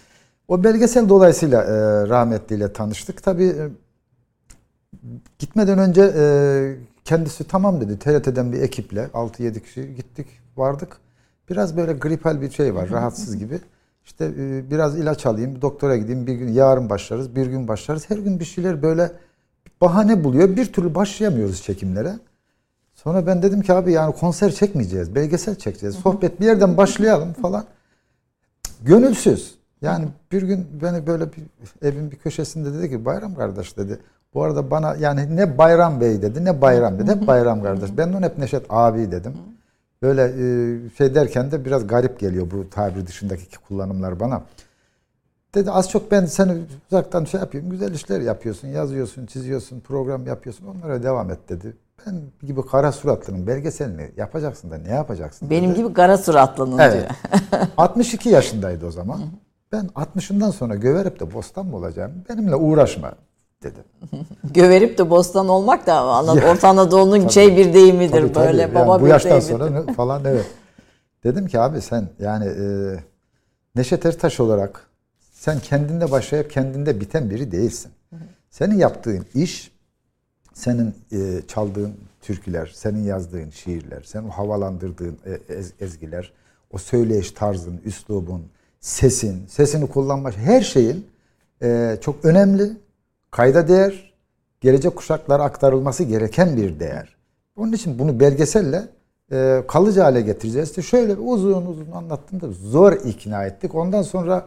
O belgesel dolayısıyla e, rahmetliyle tanıştık. Tabii e, gitmeden önce e, kendisi tamam dedi. TRT'den bir ekiple 6-7 kişi gittik vardık. Biraz böyle gripal bir şey var rahatsız gibi. İşte e, biraz ilaç alayım, doktora gideyim, bir gün yarın başlarız, bir gün başlarız. Her gün bir şeyler böyle bahane buluyor. Bir türlü başlayamıyoruz çekimlere. Sonra ben dedim ki abi yani konser çekmeyeceğiz, belgesel çekeceğiz. Sohbet bir yerden başlayalım falan. Gönülsüz. Yani bir gün beni böyle bir evin bir köşesinde dedi ki Bayram kardeş dedi. Bu arada bana yani ne Bayram Bey dedi ne Bayram dedi. Hep Bayram kardeş. Ben de ona hep Neşet abi dedim. Böyle e, şey derken de biraz garip geliyor bu tabir dışındaki kullanımlar bana. Dedi az çok ben seni uzaktan şey yapıyorum. Güzel işler yapıyorsun, yazıyorsun, çiziyorsun, program yapıyorsun. Onlara devam et dedi. Ben gibi kara suratlının belgeselini yapacaksın da ne yapacaksın? Benim dedi. gibi kara suratlının Evet. diyor. 62 yaşındaydı o zaman. Ben 60'ından sonra göverip de bostan mı olacağım? Benimle uğraşma dedim. Göverip de bostan olmak da Anad- Ya, Orta Anadolu'nun şey bir deyimidir Tabii, tabii. böyle Yani baba bu bir yaştan deyimidir. sonra falan evet. Dedim ki abi sen yani e, Neşet Ertaş olarak sen kendinde başlayıp kendinde biten biri değilsin. Senin yaptığın iş, senin e, çaldığın türküler, senin yazdığın şiirler, senin o havalandırdığın e, ez- ezgiler, o söyleyiş tarzın, üslubun, sesin, sesini kullanma, her şeyin e, çok önemli, kayda değer, gelecek kuşaklara aktarılması gereken bir değer. Onun için bunu belgeselle e, kalıcı hale getireceğiz. İşte şöyle uzun uzun anlattım da zor ikna ettik. Ondan sonra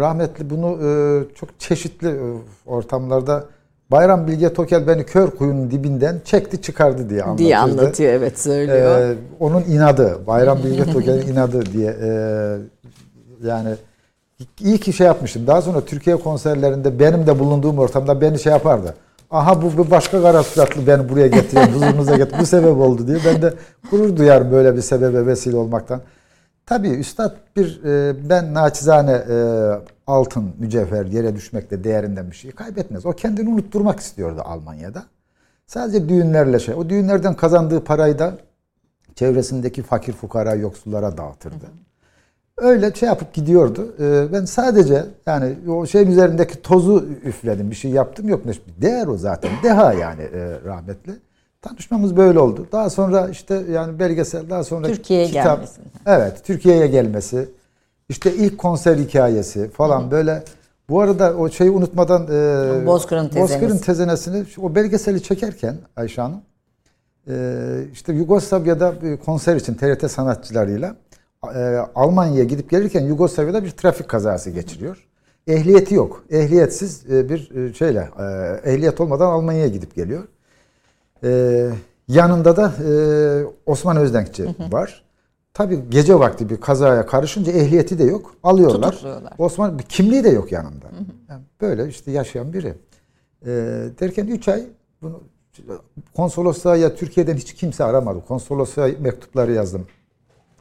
rahmetli bunu e, çok çeşitli e, ortamlarda Bayram Bilge Tokel beni kör kuyunun dibinden çekti çıkardı diye anlatırdı. diye anlatıyor evet söylüyor. Ee, onun inadı, Bayram Bilge Tokel'in inadı diye e, yani iyi ki şey yapmıştım. Daha sonra Türkiye konserlerinde benim de bulunduğum ortamda beni şey yapardı. Aha bu, bu başka kara suratlı beni buraya getiriyor, huzurunuza getir. Bu sebep oldu diye. Ben de gurur duyarım böyle bir sebebe vesile olmaktan. Tabii üstad bir e, ben naçizane e, altın mücevher yere düşmekte değerinden bir şey kaybetmez. O kendini unutturmak istiyordu Almanya'da. Sadece düğünlerle şey. O düğünlerden kazandığı parayı da çevresindeki fakir fukara yoksullara dağıtırdı. Öyle şey yapıp gidiyordu. Ee, ben sadece yani o şeyin üzerindeki tozu üfledim. Bir şey yaptım yok. Değer o zaten. Deha yani e, rahmetli. Tanışmamız böyle oldu. Daha sonra işte yani belgesel daha sonra Türkiye'ye kitap. gelmesi. Evet Türkiye'ye gelmesi. İşte ilk konser hikayesi falan böyle. Bu arada o şeyi unutmadan e, Bozkır'ın tezenesi. Bozkır'ın tezenesini o belgeseli çekerken Ayşe Hanım e, işte Yugoslavya'da konser için TRT sanatçılarıyla Almanya'ya gidip gelirken Yugoslavya'da bir trafik kazası geçiriyor. Ehliyeti yok. Ehliyetsiz e, bir e, şeyle e, ehliyet olmadan Almanya'ya gidip geliyor. E, yanında da e, Osman Özdenkçi var. Tabii gece vakti bir kazaya karışınca ehliyeti de yok. Alıyorlar. Tutukluyorlar. Osman kimliği de yok yanında. Yani böyle işte yaşayan biri. E, derken 3 ay bunu konsolosluğa ya Türkiye'den hiç kimse aramadı. Konsolosluğa mektupları yazdım.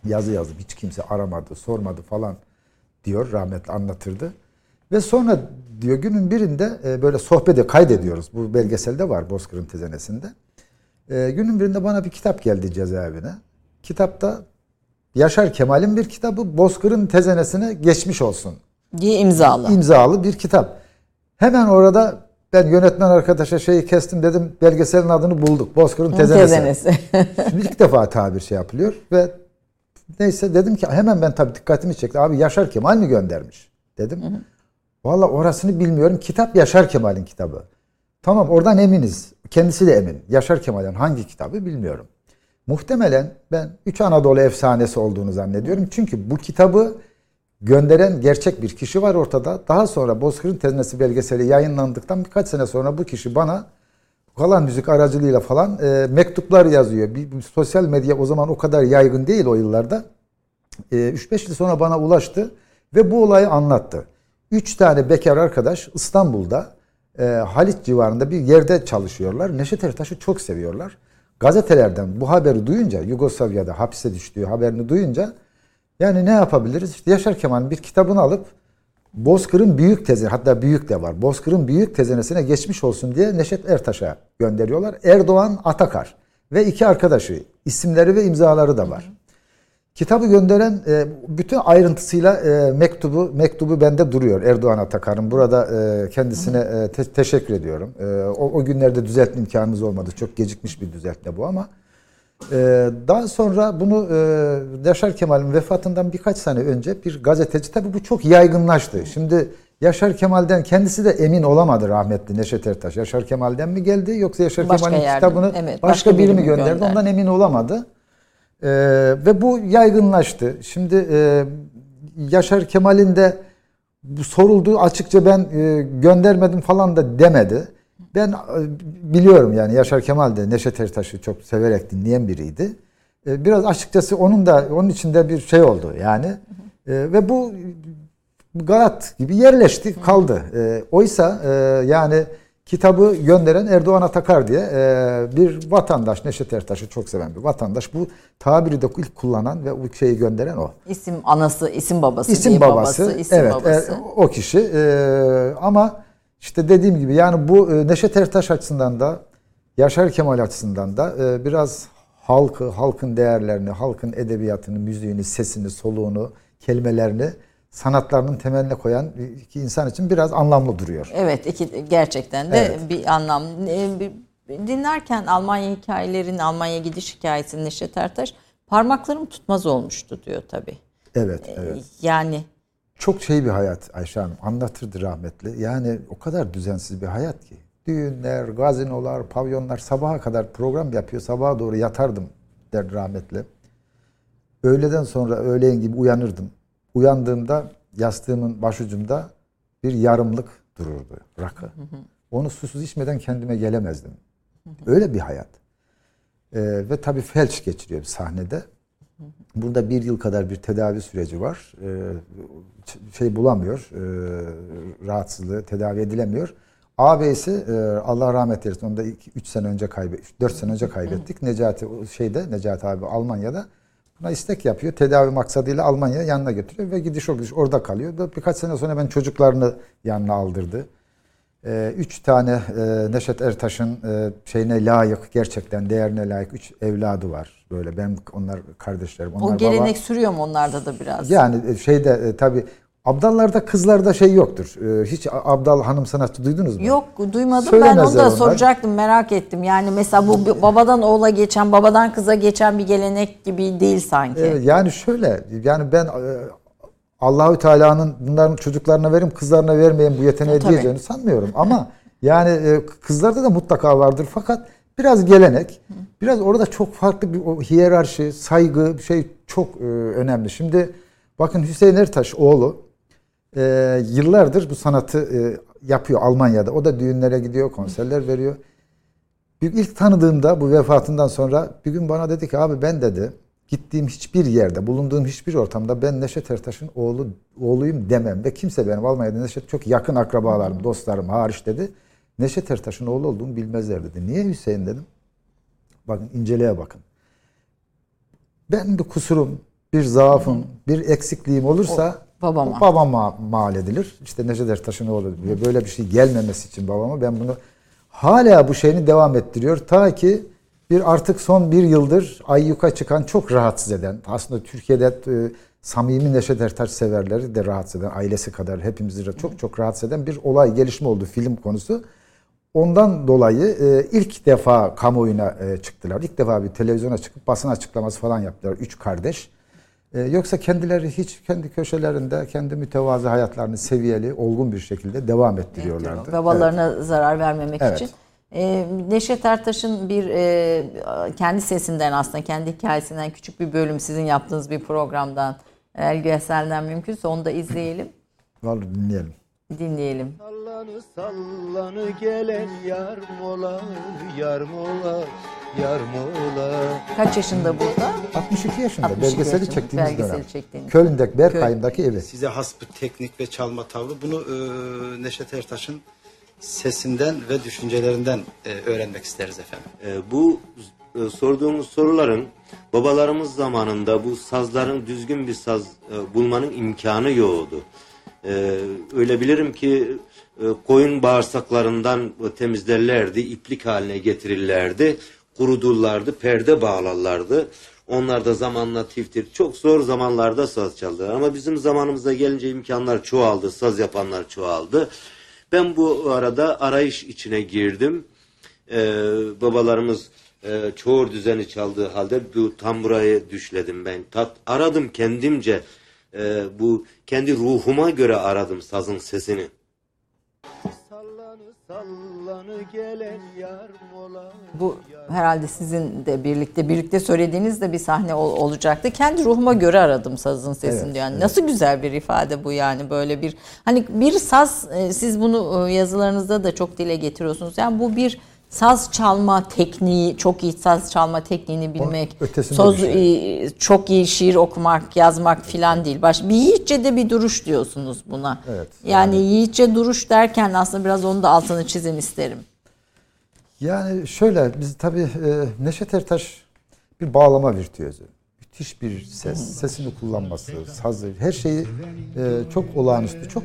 Yazı yazdım. Hiç kimse aramadı, sormadı falan diyor. Rahmetli anlatırdı. Ve sonra diyor günün birinde e, böyle sohbede kaydediyoruz. Bu belgeselde var Bozkır'ın tezenesinde. E, günün birinde bana bir kitap geldi cezaevine. Kitapta Yaşar Kemal'in bir kitabı Bozkır'ın tezenesine geçmiş olsun. diye imzalı. İmzalı bir kitap. Hemen orada ben yönetmen arkadaşa şeyi kestim dedim belgeselin adını bulduk. Bozkır'ın tezenesi. Tezenesi. Şimdi ilk defa tabir şey yapılıyor ve neyse dedim ki hemen ben tabii dikkatimi çekti. Abi Yaşar Kemal mi göndermiş dedim. Valla orasını bilmiyorum. Kitap Yaşar Kemal'in kitabı. Tamam oradan eminiz. Kendisi de emin. Yaşar Kemal'in hangi kitabı bilmiyorum. Muhtemelen ben Üç Anadolu efsanesi olduğunu zannediyorum. Çünkü bu kitabı gönderen gerçek bir kişi var ortada. Daha sonra Bozkır'ın teznesi belgeseli yayınlandıktan birkaç sene sonra bu kişi bana kalan müzik aracılığıyla falan e, mektuplar yazıyor. Bir, bir sosyal medya o zaman o kadar yaygın değil o yıllarda. E, 3-5 yıl sonra bana ulaştı ve bu olayı anlattı. 3 tane bekar arkadaş İstanbul'da e, Haliç civarında bir yerde çalışıyorlar. Neşet Ertaş'ı çok seviyorlar. Gazetelerden bu haberi duyunca Yugoslavya'da hapse düştüğü haberini duyunca yani ne yapabiliriz? İşte Yaşar Kemal'in bir kitabını alıp Bozkır'ın büyük tezi hatta büyük de var. Bozkır'ın büyük tezenesine geçmiş olsun diye Neşet Ertaş'a gönderiyorlar. Erdoğan Atakar ve iki arkadaşı isimleri ve imzaları da var. Kitabı gönderen e, bütün ayrıntısıyla e, mektubu mektubu bende duruyor Erdoğan Atakar'ın. Burada e, kendisine te- teşekkür ediyorum. O, o günlerde düzeltme imkanımız olmadı. Çok gecikmiş bir düzeltme bu ama daha sonra bunu e, Yaşar Kemal'in vefatından birkaç sene önce bir gazeteci tabii bu çok yaygınlaştı. Şimdi Yaşar Kemal'den kendisi de emin olamadı rahmetli Neşet Ertaş. Yaşar Kemal'den mi geldi yoksa Yaşar Başka Kemal'in yerden, kitabını evet, başka, başka biri mi gönderdi? gönderdi? Ondan emin olamadı. Ee, ve bu yaygınlaştı. Şimdi e, Yaşar Kemal'in de soruldu açıkça ben e, göndermedim falan da demedi. Ben e, biliyorum yani Yaşar Kemal de Neşet Ertaş'ı çok severek dinleyen biriydi. E, biraz açıkçası onun da onun içinde bir şey oldu yani. E, ve bu Galat gibi yerleşti kaldı. Oysa yani kitabı gönderen Erdoğan Atakar diye bir vatandaş Neşet Ertaş'ı çok seven bir vatandaş. Bu tabiri de ilk kullanan ve bu şeyi gönderen o. İsim anası, isim babası İsim babası, babası, isim evet babası. o kişi ama işte dediğim gibi yani bu e, Neşet Ertaş açısından da Yaşar Kemal açısından da e, biraz halkı, halkın değerlerini, halkın edebiyatını, müziğini, sesini, soluğunu, kelimelerini sanatlarının temeline koyan iki insan için biraz anlamlı duruyor. Evet, iki, gerçekten de Evet. bir anlam. Dinlerken Almanya hikayelerini, Almanya gidiş hikayesini Neşet Ertaş parmaklarım tutmaz olmuştu diyor tabii. Evet, E, evet. Yani Çok şey bir hayat Ayşe Hanım anlatırdı rahmetli. Yani o kadar düzensiz bir hayat ki. Düğünler, gazinolar, pavyonlar sabaha kadar program yapıyor. Sabaha doğru yatardım der rahmetli. Öğleden sonra öğleyin gibi uyanırdım. Uyandığımda yastığımın başucumda bir yarımlık dururdu rakı. Onu susuz içmeden kendime gelemezdim. Öyle bir hayat. Ee, ve tabii felç geçiriyor sahnede. Burada bir yıl kadar bir tedavi süreci var. Ee, şey bulamıyor, e, rahatsızlığı tedavi edilemiyor. Ağabeyisi e, Allah rahmet eylesin onu da 3 sene önce kaybettik, 4 sene önce kaybettik. Necati şeyde, Necati abi Almanya'da buna istek yapıyor. Tedavi maksadıyla Almanya'ya yanına götürüyor ve gidiş o gidiş orada kalıyor. Birkaç sene sonra ben çocuklarını yanına aldırdı. E, üç tane e, Neşet Ertaş'ın e, şeyine layık, gerçekten değerine layık üç evladı var. Böyle ben onlar kardeşlerim. Onlar o gelenek baba. sürüyor mu onlarda da biraz? Yani e, şeyde e, tabii Abdallarda kızlarda şey yoktur. E, hiç Abdal hanım sanatçı duydunuz mu? Yok duymadım ben Söylemezler onu da onlar. soracaktım merak ettim. Yani mesela bu babadan oğula geçen babadan kıza geçen bir gelenek gibi değil sanki. Yani şöyle yani ben e, Allahü Teala'nın bunların çocuklarına verim kızlarına vermeyin bu yeteneği Tabii. diyeceğini sanmıyorum ama yani kızlarda da mutlaka vardır fakat biraz gelenek biraz orada çok farklı bir o hiyerarşi saygı şey çok e, önemli. Şimdi bakın Hüseyin Ertaş oğlu e, yıllardır bu sanatı e, yapıyor Almanya'da. O da düğünlere gidiyor, konserler veriyor. İlk tanıdığımda bu vefatından sonra bir gün bana dedi ki abi ben dedi gittiğim hiçbir yerde, bulunduğum hiçbir ortamda ben Neşet Ertaş'ın oğlu oğluyum demem ve kimse benim Almanya'da Neşet çok yakın akrabalarım, dostlarım hariç dedi. Neşet Ertaş'ın oğlu olduğumu bilmezler dedi. Niye Hüseyin dedim. Bakın inceleye bakın. Ben bir kusurum, bir zaafım, bir eksikliğim olursa O babama. o babama mal edilir. İşte Necdet Ertaş'ın oğlu. Ve Böyle bir şey gelmemesi için babama ben bunu hala bu şeyini devam ettiriyor. Ta ki bir artık son bir yıldır ayyuka çıkan çok rahatsız eden aslında Türkiye'de e, samimi Neşet Ertaş severleri de rahatsız eden ailesi kadar hepimizi çok çok rahatsız eden bir olay gelişme oldu film konusu. Ondan dolayı e, ilk defa kamuoyuna e, çıktılar. İlk defa bir televizyona çıkıp basın açıklaması falan yaptılar. Üç kardeş. E, yoksa kendileri hiç kendi köşelerinde kendi mütevazı hayatlarını seviyeli, olgun bir şekilde devam ettiriyorlardı. Babalarına zarar vermemek Evet. için. Ee, Neşet Ertaş'ın bir e, kendi sesinden aslında kendi hikayesinden küçük bir bölüm sizin yaptığınız bir programdan Elgesel'den mümkünse onu da izleyelim, Vallahi dinleyelim. Dinleyelim. Sallanı sallanı gelen yar mola Yar mola Yar mola Kaç yaşında burada? 62 yaşında 62 belgeseli yaşında, çektiğimiz belgeseli dönem. çektiğiniz. Köln'deki Berkay'ımdaki evi. size has bir teknik ve çalma tavrı. Bunu e, Neşet Ertaş'ın sesinden ve düşüncelerinden e, öğrenmek isteriz efendim. E, bu e, sorduğumuz soruların babalarımız zamanında bu sazların düzgün bir saz e, bulmanın imkanı yoktu. E, öyle bilirim ki e, koyun bağırsaklarından temizlerlerdi, iplik haline getirirlerdi, kurudurlardı, perde bağlarlardı. Onlar da zamanla tiftir. Çok zor zamanlarda saz çaldılar. Ama bizim zamanımıza gelince imkanlar çoğaldı, saz yapanlar çoğaldı. Ben bu arada arayış içine girdim. Ee, babalarımız e, çoğur düzeni çaldığı halde bu tamburayı düşledim ben. Tat, aradım kendimce. E, bu kendi ruhuma göre aradım sazın sesini. Sallanı sallanı gelen yar mola Bu herhalde sizin de birlikte birlikte söylediğiniz de bir sahne ol- olacaktı. Kendi ruhuma göre aradım sazın sesini Evet, diyor. Yani Nasıl güzel bir ifade bu yani böyle bir hani bir saz e, siz bunu e, yazılarınızda da çok dile getiriyorsunuz. Yani bu bir saz çalma tekniği, çok iyi saz çalma tekniğini bilmek, söz şey. e, çok iyi şiir okumak, yazmak filan değil. Baş bir yiğitçe de bir duruş diyorsunuz buna. Evet, Yani yiğitçe duruş derken aslında biraz onu da altını çizin isterim. Yani şöyle biz tabii e, Neşet Ertaş bir bağlama virtüözü. Müthiş bir ses, sesini kullanması, sazı, her şeyi e, çok olağanüstü, çok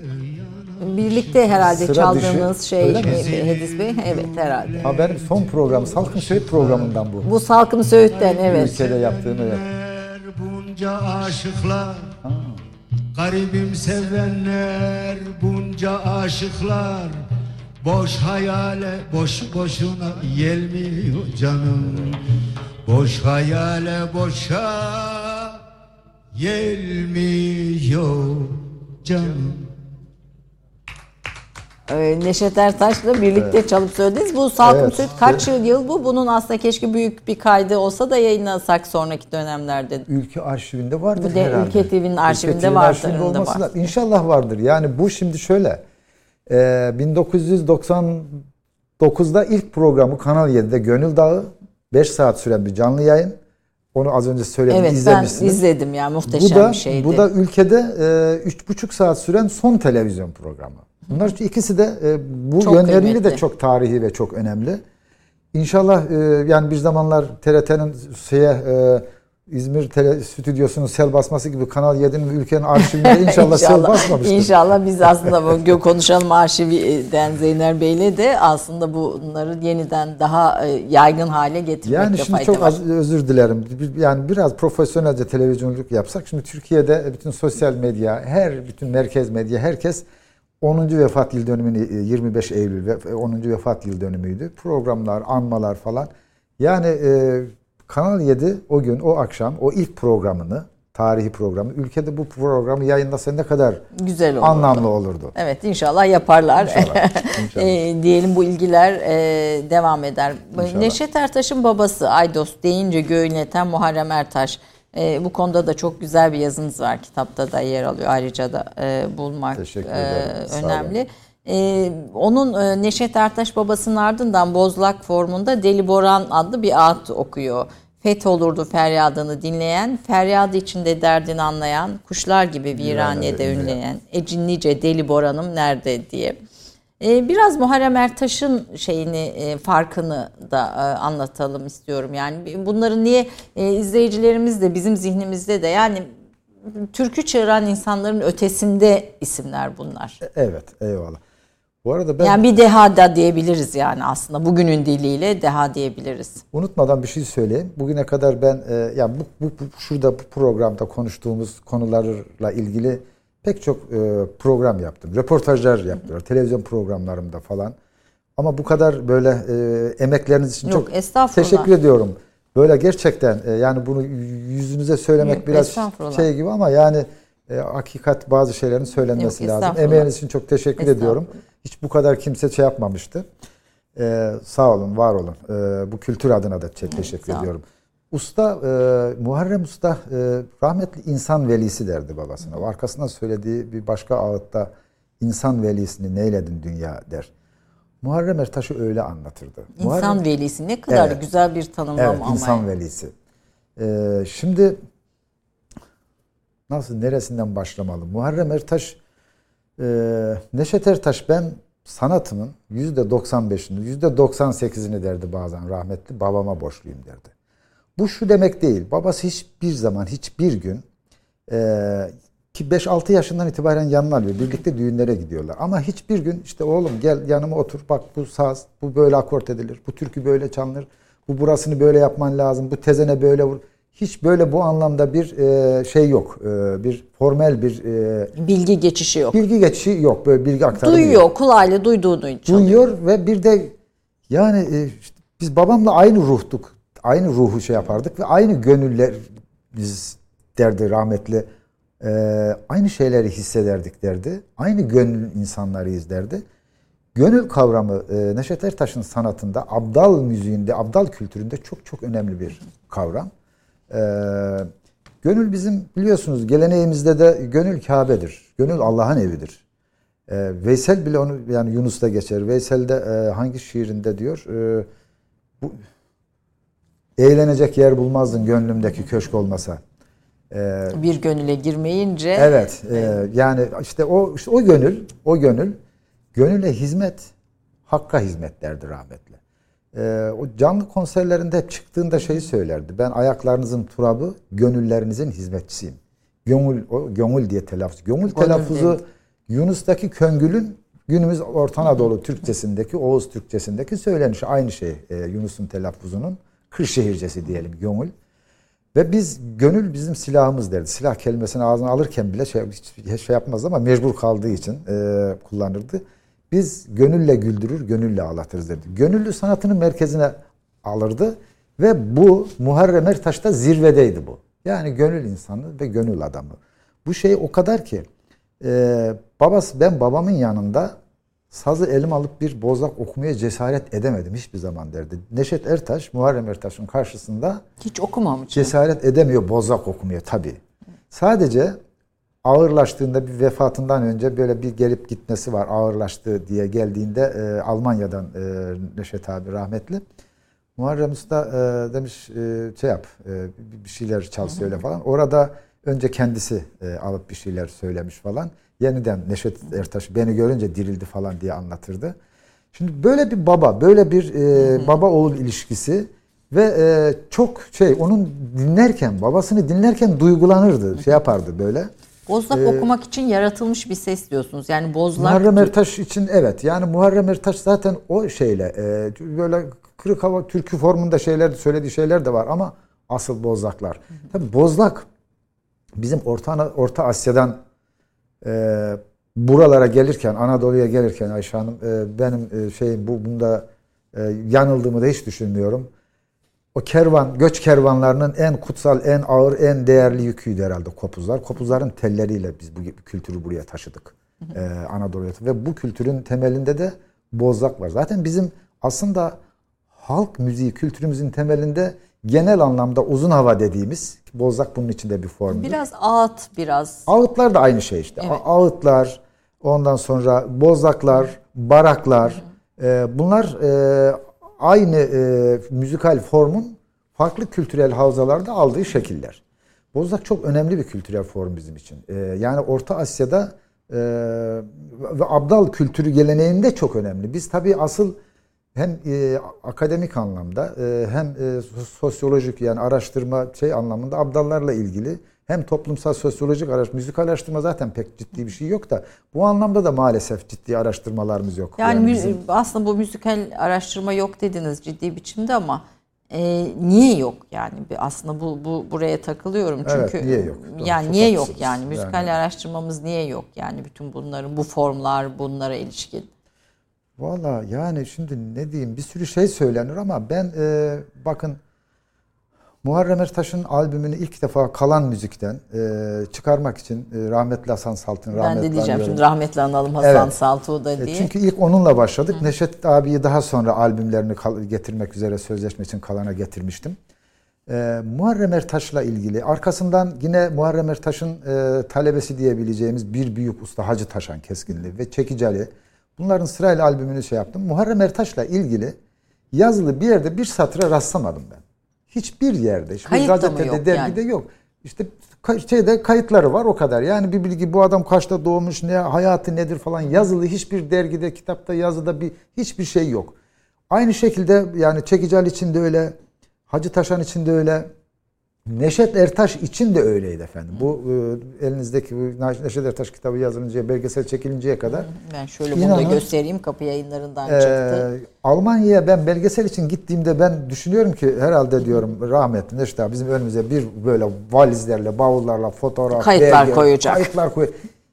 Birlikte herhalde Sıra çaldığınız dışı. şey mi? Hedis Bey. Evet herhalde. Ha benim son program Salkım Söğüt programından bu. Bu Salkım Söğüt'ten evet. Ülkede yaptığım evet. bunca aşıklar Garibim sevenler bunca aşıklar Boş hayale boş boşuna gelmiyor canım Boş hayale boşa gelmiyor canım Ee, Neşet Ertaş'la birlikte çalıp söylediniz. Bu Salkım Evet. Söğüt kaç yıl bu? Bunun aslında keşke büyük bir kaydı olsa da yayınlasak sonraki dönemlerde. Ülke arşivinde vardır Bu de herhalde. Ülke TV'nin arşivinde TV'nin vardır, arşivinde olması var. İnşallah vardır. Yani bu şimdi şöyle. e, 1999'da ilk programı Kanal 7'de Gönül Dağı 5 saat süren bir canlı yayın. Onu az önce söyledim Evet izlemişsiniz. izledim ya bu muhteşem da bir şeydi. bu da ülkede e, üç buçuk saat süren son televizyon programı. Bunlar ikisi de e, bu Çok yönleriyle de kıymetli. çok tarihi ve çok önemli. İnşallah e, yani bir zamanlar TRT'nin şeye e, İzmir tele, stüdyosunun sel basması gibi Kanal 7'nin ülkenin arşivinde inşallah, sel basmamıştır. İnşallah biz aslında bugün konuşalım arşivden Zeynel Bey'le de aslında bunları yeniden daha e, yaygın hale getirmekte Yani şimdi çok var. az, özür dilerim. Yani biraz profesyonelce televizyonculuk yapsak. Şimdi Türkiye'de bütün sosyal medya, her bütün merkez medya, herkes 10. vefat yıl dönümünü e, 25 Eylül ve 10. vefat yıl dönümüydü. Programlar, anmalar falan. Yani e, Kanal 7 o gün, o akşam o ilk programını, tarihi programı, ülkede bu programı yayınlasa ne kadar Güzel olurdu. anlamlı olurdu. Evet inşallah yaparlar. İnşallah, inşallah. E, diyelim bu ilgiler e, devam eder. İnşallah. Neşet Ertaş'ın babası Aydos deyince göğü inleten Muharrem Ertaş. E, bu konuda da çok güzel bir yazınız var. Kitapta da yer alıyor. Ayrıca da e, bulmak e, önemli. E, onun e, Neşet Ertaş babasının ardından Bozlak formunda Deli Boran adlı bir ağıt okuyor. Feth olurdu feryadını dinleyen, feryadı içinde derdini anlayan, kuşlar gibi viranede ünleyen, ecinlice deli Boran'ım nerede diye. Ee, biraz Muharrem Ertaş'ın şeyini, e, farkını da e, anlatalım istiyorum. Yani bunların niye e, izleyicilerimiz de bizim zihnimizde de yani türkü çığıran insanların ötesinde isimler bunlar. Evet, eyvallah. Bu arada ben Yani bir deha da diyebiliriz yani aslında bugünün diliyle deha diyebiliriz. Unutmadan bir şey söyleyeyim. Bugüne kadar ben e, yani bu, bu, bu şurada bu programda konuştuğumuz konularla ilgili pek çok e, program yaptım. Röportajlar yaptım. Televizyon programlarımda falan. Ama bu kadar böyle e, emekleriniz için Yok, çok teşekkür ediyorum. Böyle gerçekten e, yani bunu yüzünüze söylemek Yok, biraz şey gibi ama yani e, hakikat bazı şeylerin söylenmesi Yok, lazım. Emeğiniz için çok teşekkür ediyorum. Hiç bu kadar kimse şey yapmamıştı. Ee, sağ olun, var olun. Ee, bu kültür adına da çok teşekkür ediyorum. Usta, e, Muharrem Usta e, rahmetli insan velisi derdi babasına. O arkasından söylediği bir başka ağıtta insan velisini neyledin dünya der. Muharrem Ertaş'ı öyle anlatırdı. İnsan Muharrem- velisi ne kadar Evet. güzel bir tanımlama Evet, ama. insan yani. velisi. Ee, şimdi nasıl, neresinden başlamalı? Muharrem Ertaş, e, Neşet Ertaş ben sanatımın yüzde 95'ini, yüzde 98'ini derdi bazen rahmetli, babama borçluyum derdi. Bu şu demek değil, babası hiçbir zaman, hiçbir gün e, ki 5-6 yaşından itibaren yanına alıyor. Birlikte düğünlere gidiyorlar. Ama hiçbir gün işte oğlum gel yanıma otur. Bak bu saz, bu böyle akort edilir. Bu türkü böyle çalınır. Bu burasını böyle yapman lazım. Bu tezene böyle vur. Hiç böyle bu anlamda bir e, şey yok. E, bir formel bir e, Bilgi geçişi yok. bilgi geçişi yok. Böyle bilgi aktarımı yok Duyuyor, kulağıyla duyduğunu çalıyor. duyuyor ve bir de yani e, işte biz babamla aynı ruhduk. Aynı ruhu şey yapardık ve aynı gönüller biz derdi rahmetli. E, aynı şeyleri hissederdik derdi. Aynı gönül insanlarıyız derdi. Gönül kavramı e, Neşet Ertaş'ın sanatında, abdal müziğinde, abdal kültüründe çok çok önemli bir kavram. E, gönül bizim biliyorsunuz geleneğimizde de gönül Kabe'dir. Gönül Allah'ın evidir. E, Veysel bile onu yani Yunus'ta geçer. Veysel'de e, hangi şiirinde diyor? E, bu eğlenecek yer bulmazdın gönlümdeki köşk olmasa. E, Bir gönüle girmeyince Evet, e, yani işte o işte o gönül, o gönül gönüle hizmet, hakka hizmet derdi rahmetli. E, o canlı konserlerinde hep çıktığında şeyi söylerdi. Ben ayaklarınızın turabı, gönüllerinizin hizmetçisiyim. Gönül, o gönül diye telaffuz. Gönül telaffuzu evet. Yunus'taki köngülün günümüz Orta Anadolu Türkçesindeki, Oğuz Türkçesindeki söylenişi aynı şey. E, Yunus'un telaffuzunun Kırşehircesi diyelim gönül. Ve biz gönül bizim silahımız derdi. Silah kelimesini ağzına alırken bile şey, şey yapmaz ama mecbur kaldığı için e, kullanırdı. Biz gönülle güldürür, gönülle ağlatırız derdi. Gönüllü sanatının merkezine alırdı ve bu Muharrem Ertaş'ta zirvedeydi bu. Yani gönül insanı ve gönül adamı. Bu şey o kadar ki e, babası ben babamın yanında sazı elim alıp bir bozlak okumaya cesaret edemedim hiçbir zaman derdi. Neşet Ertaş, Muharrem Ertaş'ın karşısında hiç okumamış. cesaret edemiyor bozlak okumaya tabii. Sadece ağırlaştığında bir vefatından önce böyle bir gelip gitmesi var ağırlaştı diye geldiğinde e, Almanya'dan e, Neşet abi rahmetli. Muharrem Usta e, demiş e, şey yap e, bir- şeyler çal söyle falan. Orada önce kendisi e, alıp bir şeyler söylemiş falan. Yeniden Neşet Ertaş beni görünce dirildi falan diye anlatırdı. Şimdi böyle bir baba, böyle bir e, baba oğul ilişkisi Ve e, çok şey onun dinlerken babasını dinlerken duygulanırdı. Şey yapardı böyle. Bozlak okumak için yaratılmış bir ses diyorsunuz. Yani bozlak Muharrem Ertaş için evet. Yani Muharrem Ertaş zaten o şeyle e, böyle kırık hava türkü formunda şeyler söylediği şeyler de var ama asıl bozlaklar. Tabi bozlak bizim Orta Orta Asya'dan e, buralara gelirken Anadolu'ya gelirken Ayşe Hanım e, benim e, şeyim bu bunda e, yanıldığımı da hiç düşünmüyorum. O kervan, göç kervanlarının en kutsal, en ağır, en değerli yüküydü herhalde kopuzlar. Kopuzların telleriyle biz bu kültürü buraya taşıdık. Ee, Anadolu'ya. Ve bu kültürün temelinde de bozlak var. Zaten bizim aslında halk müziği kültürümüzün temelinde genel anlamda uzun hava dediğimiz bozlak bunun içinde bir formdur. biraz ağıt biraz. Ağıtlar da aynı şey işte. A- Ağıtlar, ondan sonra bozlaklar, baraklar. e, bunlar e, aynı e, müzikal formun farklı kültürel havzalarda aldığı şekiller. Bozlak çok önemli bir kültürel form bizim için. E, yani Orta Asya'da e, ve Abdal kültürü geleneğinde çok önemli. Biz tabii asıl hem e, akademik anlamda e, hem e, sosyolojik yani araştırma şey anlamında abdallarla ilgili hem toplumsal sosyolojik araş, müzik araştırma zaten pek ciddi bir şey yok da bu anlamda da maalesef ciddi araştırmalarımız yok. Yani, mü- bizim- aslında bu müzikal araştırma yok dediniz ciddi biçimde ama e, niye yok yani aslında bu, bu buraya takılıyorum Evet, çünkü niye yok? Doğru, yani niye yok haklısınız. yani müzikal Yani- araştırmamız niye yok yani bütün bunların bu formlar bunlara ilişkin. Valla yani şimdi ne diyeyim bir sürü şey söylenir ama ben e, bakın Muharrem Ertaş'ın albümünü ilk defa kalan müzikten e, çıkarmak için e, rahmetli Hasan Saltın Ben rahmetli de diyeceğim anıyorum. şimdi rahmetli analım Hasan Evet. Saltuğ da E, diye. Çünkü ilk onunla başladık. Neşet abiyi daha sonra albümlerini getirmek üzere sözleşme için kalana getirmiştim. E, Muharrem Ertaş'la ilgili arkasından yine Muharrem Ertaş'ın e, talebesi diyebileceğimiz bir büyük usta Hacı Taşan Keskinli ve Çekici Ali. Bunların sırayla albümünü şey yaptım. Muharrem Ertaş'la ilgili yazılı bir yerde bir satıra rastlamadım ben. Hiçbir yerde. Hiçbir Kayıt gazetede, yok dergide yani? yok. İşte şeyde kayıtları var o kadar. Yani bir bilgi bu adam kaçta doğmuş, ne hayatı nedir falan yazılı hiçbir dergide, kitapta, yazıda bir hiçbir şey yok. Aynı şekilde yani Çekici Ali için de öyle, Hacı Taşan için de öyle, Neşet Ertaş için de öyleydi efendim. Bu e, elinizdeki bu Neşet Ertaş kitabı yazılıncaya, belgesel çekilinceye kadar Ben şöyle bunu da İnanın- göstereyim kapı yayınlarından ee, çıktı. Almanya'ya ben belgesel için gittiğimde ben düşünüyorum ki herhalde diyorum rahmetli Neşet abi bizim önümüze bir böyle valizlerle, bavullarla fotoğraf, Kayıtlar koyacak. Kayıtlar koy.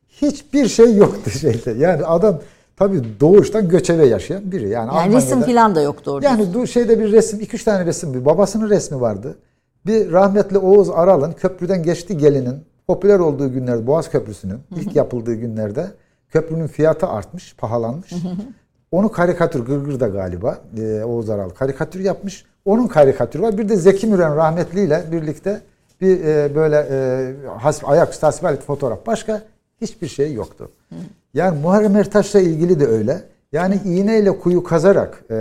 Hiçbir şey yoktu şeyde. Yani adam tabii doğuştan göçebe yaşayan biri. Yani, Yani resim falan da yoktu orada. yani şeyde bir resim, iki üç tane resim, bir babasının resmi vardı. Bir rahmetli Oğuz Aral'ın köprüden geçti gelinin popüler olduğu günlerde Boğaz Köprüsü'nün ilk yapıldığı günlerde köprünün fiyatı artmış, pahalanmış. Onu karikatür Gırgır'da galiba e, Oğuz Aral karikatür yapmış. Onun karikatürü var. Bir de Zeki Müren rahmetliyle birlikte bir e, böyle e, has, ayaküstü hasbihal fotoğraf. Başka hiçbir şey yoktu. Yani Muharrem Ertaş'la ilgili de öyle. Yani iğneyle kuyu kazarak e,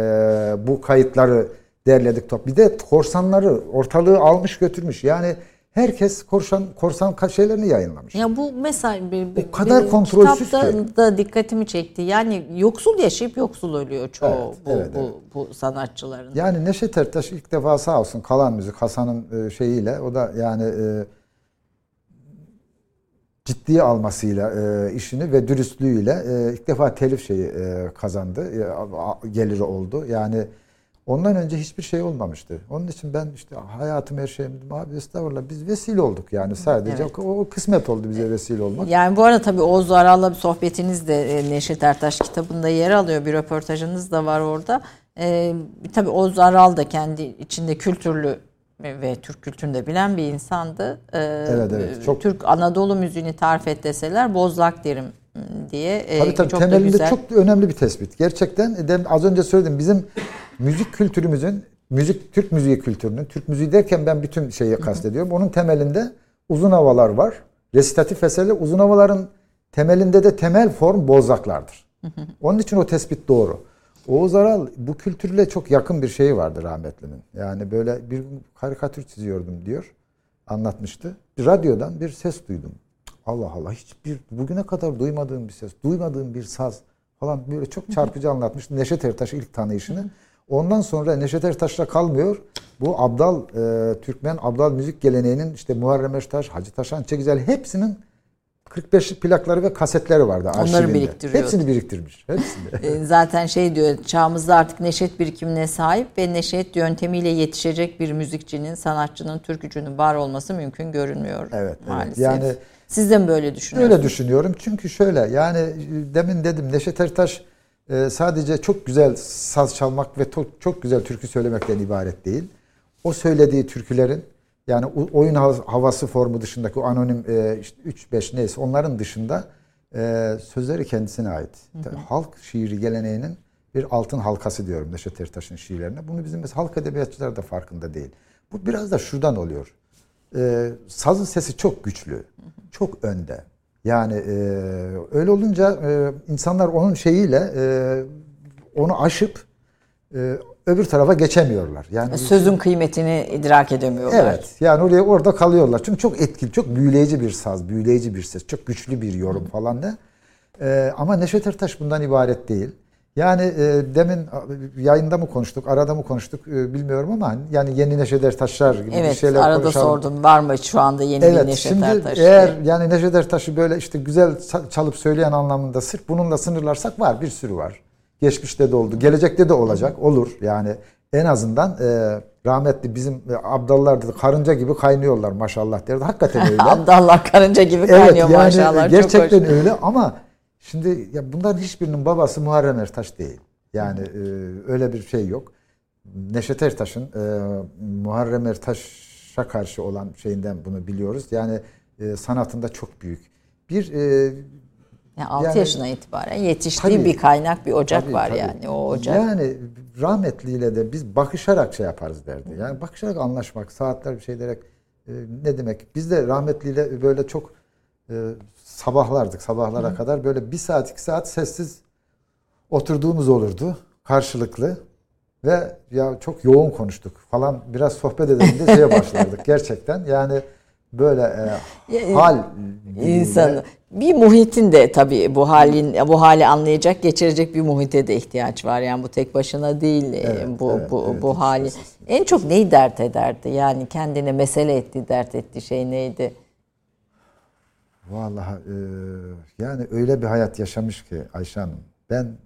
bu kayıtları derledik top. Bir de korsanları ortalığı almış götürmüş. Yani herkes korsan korsan şeylerini yayınlamış. Ya bu mesela bir, bir, O kadar bir kontrolsüz kitapta ki. da dikkatimi çekti. Yani yoksul yaşayıp yoksul ölüyor çoğu Evet, bu, evet, bu, evet. bu sanatçıların. Yani Neşet Ertaş ilk defa sağ olsun kalan müzik Hasan'ın e, şeyiyle o da yani e, ciddiye almasıyla e, işini ve dürüstlüğüyle e, ilk defa telif şeyi e, kazandı. E, geliri oldu. Yani ondan önce hiçbir şey olmamıştı. Onun için ben işte hayatım her şeyim. Abi estağfurullah biz vesile olduk yani sadece. Evet. O, o kısmet oldu bize vesile olmak. Yani bu arada tabii Oğuz Aral'la bir sohbetiniz de e, Neşet Ertaş kitabında yer alıyor. Bir röportajınız da var orada. Ee, tabii Oğuz Aral da kendi içinde kültürlü ve Türk kültürünü de bilen bir insandı. Ee, Evet, evet. Çok- Türk Anadolu müziğini tarif et deseler bozlak derim diye. Ee, Tabii tabii çok da temelinde güzel. çok önemli bir tespit. Gerçekten e, az önce söyledim bizim müzik kültürümüzün, müzik Türk müziği kültürünün, Türk müziği derken ben bütün şeyi kastediyorum. Onun temelinde uzun havalar var. Resitatif eserler uzun havaların temelinde de temel form bozlaklardır. Onun için o tespit doğru. Oğuz Aral bu kültürle çok yakın bir şeyi vardı rahmetlinin. Yani böyle bir karikatür çiziyordum diyor. Anlatmıştı. Radyodan bir ses duydum. Allah Allah hiçbir bugüne kadar duymadığım bir ses, duymadığım bir saz falan böyle çok çarpıcı anlatmıştı. Neşet Ertaş ilk tanıyışını. Ondan sonra Neşet Ertaş'la kalmıyor. Bu Abdal, e, Türkmen Abdal müzik geleneğinin işte Muharrem Ertaş, Hacı Taşan Çekizel hepsinin 45'lik plakları ve kasetleri vardı Onları arşivinde. biriktiriyordu. Hepsini biriktirmiş. Hepsini. E, Zaten şey diyor çağımızda artık neşet birikimine sahip ve neşet yöntemiyle yetişecek bir müzikçinin, sanatçının, türkücünün var olması mümkün görünmüyor Evet, evet. maalesef. Yani- Siz de mi böyle düşünüyorsunuz? Öyle düşünüyorum. Çünkü şöyle yani demin dedim Neşet Ertaş e, sadece çok güzel saz çalmak ve çok güzel türkü söylemekten ibaret değil. O söylediği türkülerin yani oyun hav- havası formu dışındaki o anonim e, işte 3-5 neyse onların dışında e, sözleri kendisine ait. Halk şiiri geleneğinin bir altın halkası diyorum Neşet Ertaş'ın şiirlerine. Bunu bizim mesela halk edebiyatçılar da farkında değil. Bu biraz da şuradan oluyor. Ee, sazın sesi çok güçlü, çok önde. Yani e, öyle olunca e, insanlar onun şeyiyle e, onu aşıp e, öbür tarafa geçemiyorlar. Yani Sözün kıymetini idrak edemiyorlar. Evet. Yani oraya orada kalıyorlar. Çünkü çok etkili, çok büyüleyici bir saz, büyüleyici bir ses, çok güçlü bir yorum falan da. Ee, ama Neşet Ertaş bundan ibaret değil. Yani e, demin yayında mı konuştuk, arada mı konuştuk e, bilmiyorum ama yani yeni Neşet Ertaşlar gibi bir Evet şeyler arada konuşalım. sordum var mı şu anda yeni bir Evet Neşet şimdi Ertaş? eğer yani Neşet Ertaş'ı böyle işte güzel çalıp söyleyen anlamında sırf bununla sınırlarsak var bir sürü var. Geçmişte de oldu. Gelecekte de olacak. Olur. Yani en azından e, rahmetli bizim e, Abdallar dedi karınca gibi kaynıyorlar maşallah derdi. Hakikaten öyle. Abdallah karınca gibi evet kaynıyor yani maşallah. Çok gerçekten öyle ama şimdi ya bunların hiçbirinin babası Muharrem Ertaş değil. Yani e, öyle bir şey yok. Neşet Ertaş'ın e, Muharrem Ertaş'a karşı olan şeyinden bunu biliyoruz. Yani e, sanatında çok büyük. Bir e, Yani 6 Yani- yaşına itibaren yetiştiği Tabii. bir kaynak, bir ocak Tabii, var tabii. yani. O ocak. Yani rahmetliyle de biz bakışarak şey yaparız derdi. Yani bakışarak anlaşmak, saatler bir şey diyerek e, ne demek? Biz de rahmetliyle böyle çok e, sabahlardık. Sabahlara kadar böyle bir saat iki saat sessiz oturduğumuz olurdu. Karşılıklı. Ve ya çok yoğun konuştuk falan. Biraz sohbet edelim de şeye başlardık gerçekten. Yani böyle e, Ya, hal İnsan bir muhitin de tabii bu halin bu hali anlayacak, geçirecek bir muhite de ihtiyaç var. Yani bu tek başına değil e, Evet, bu evet, bu evet, bu hali. En çok neyi dert ederdi? Yani kendine mesele ettiği, dert ettiği şey neydi? Vallahi e, yani öyle bir hayat yaşamış ki Ayşe Hanım. Ben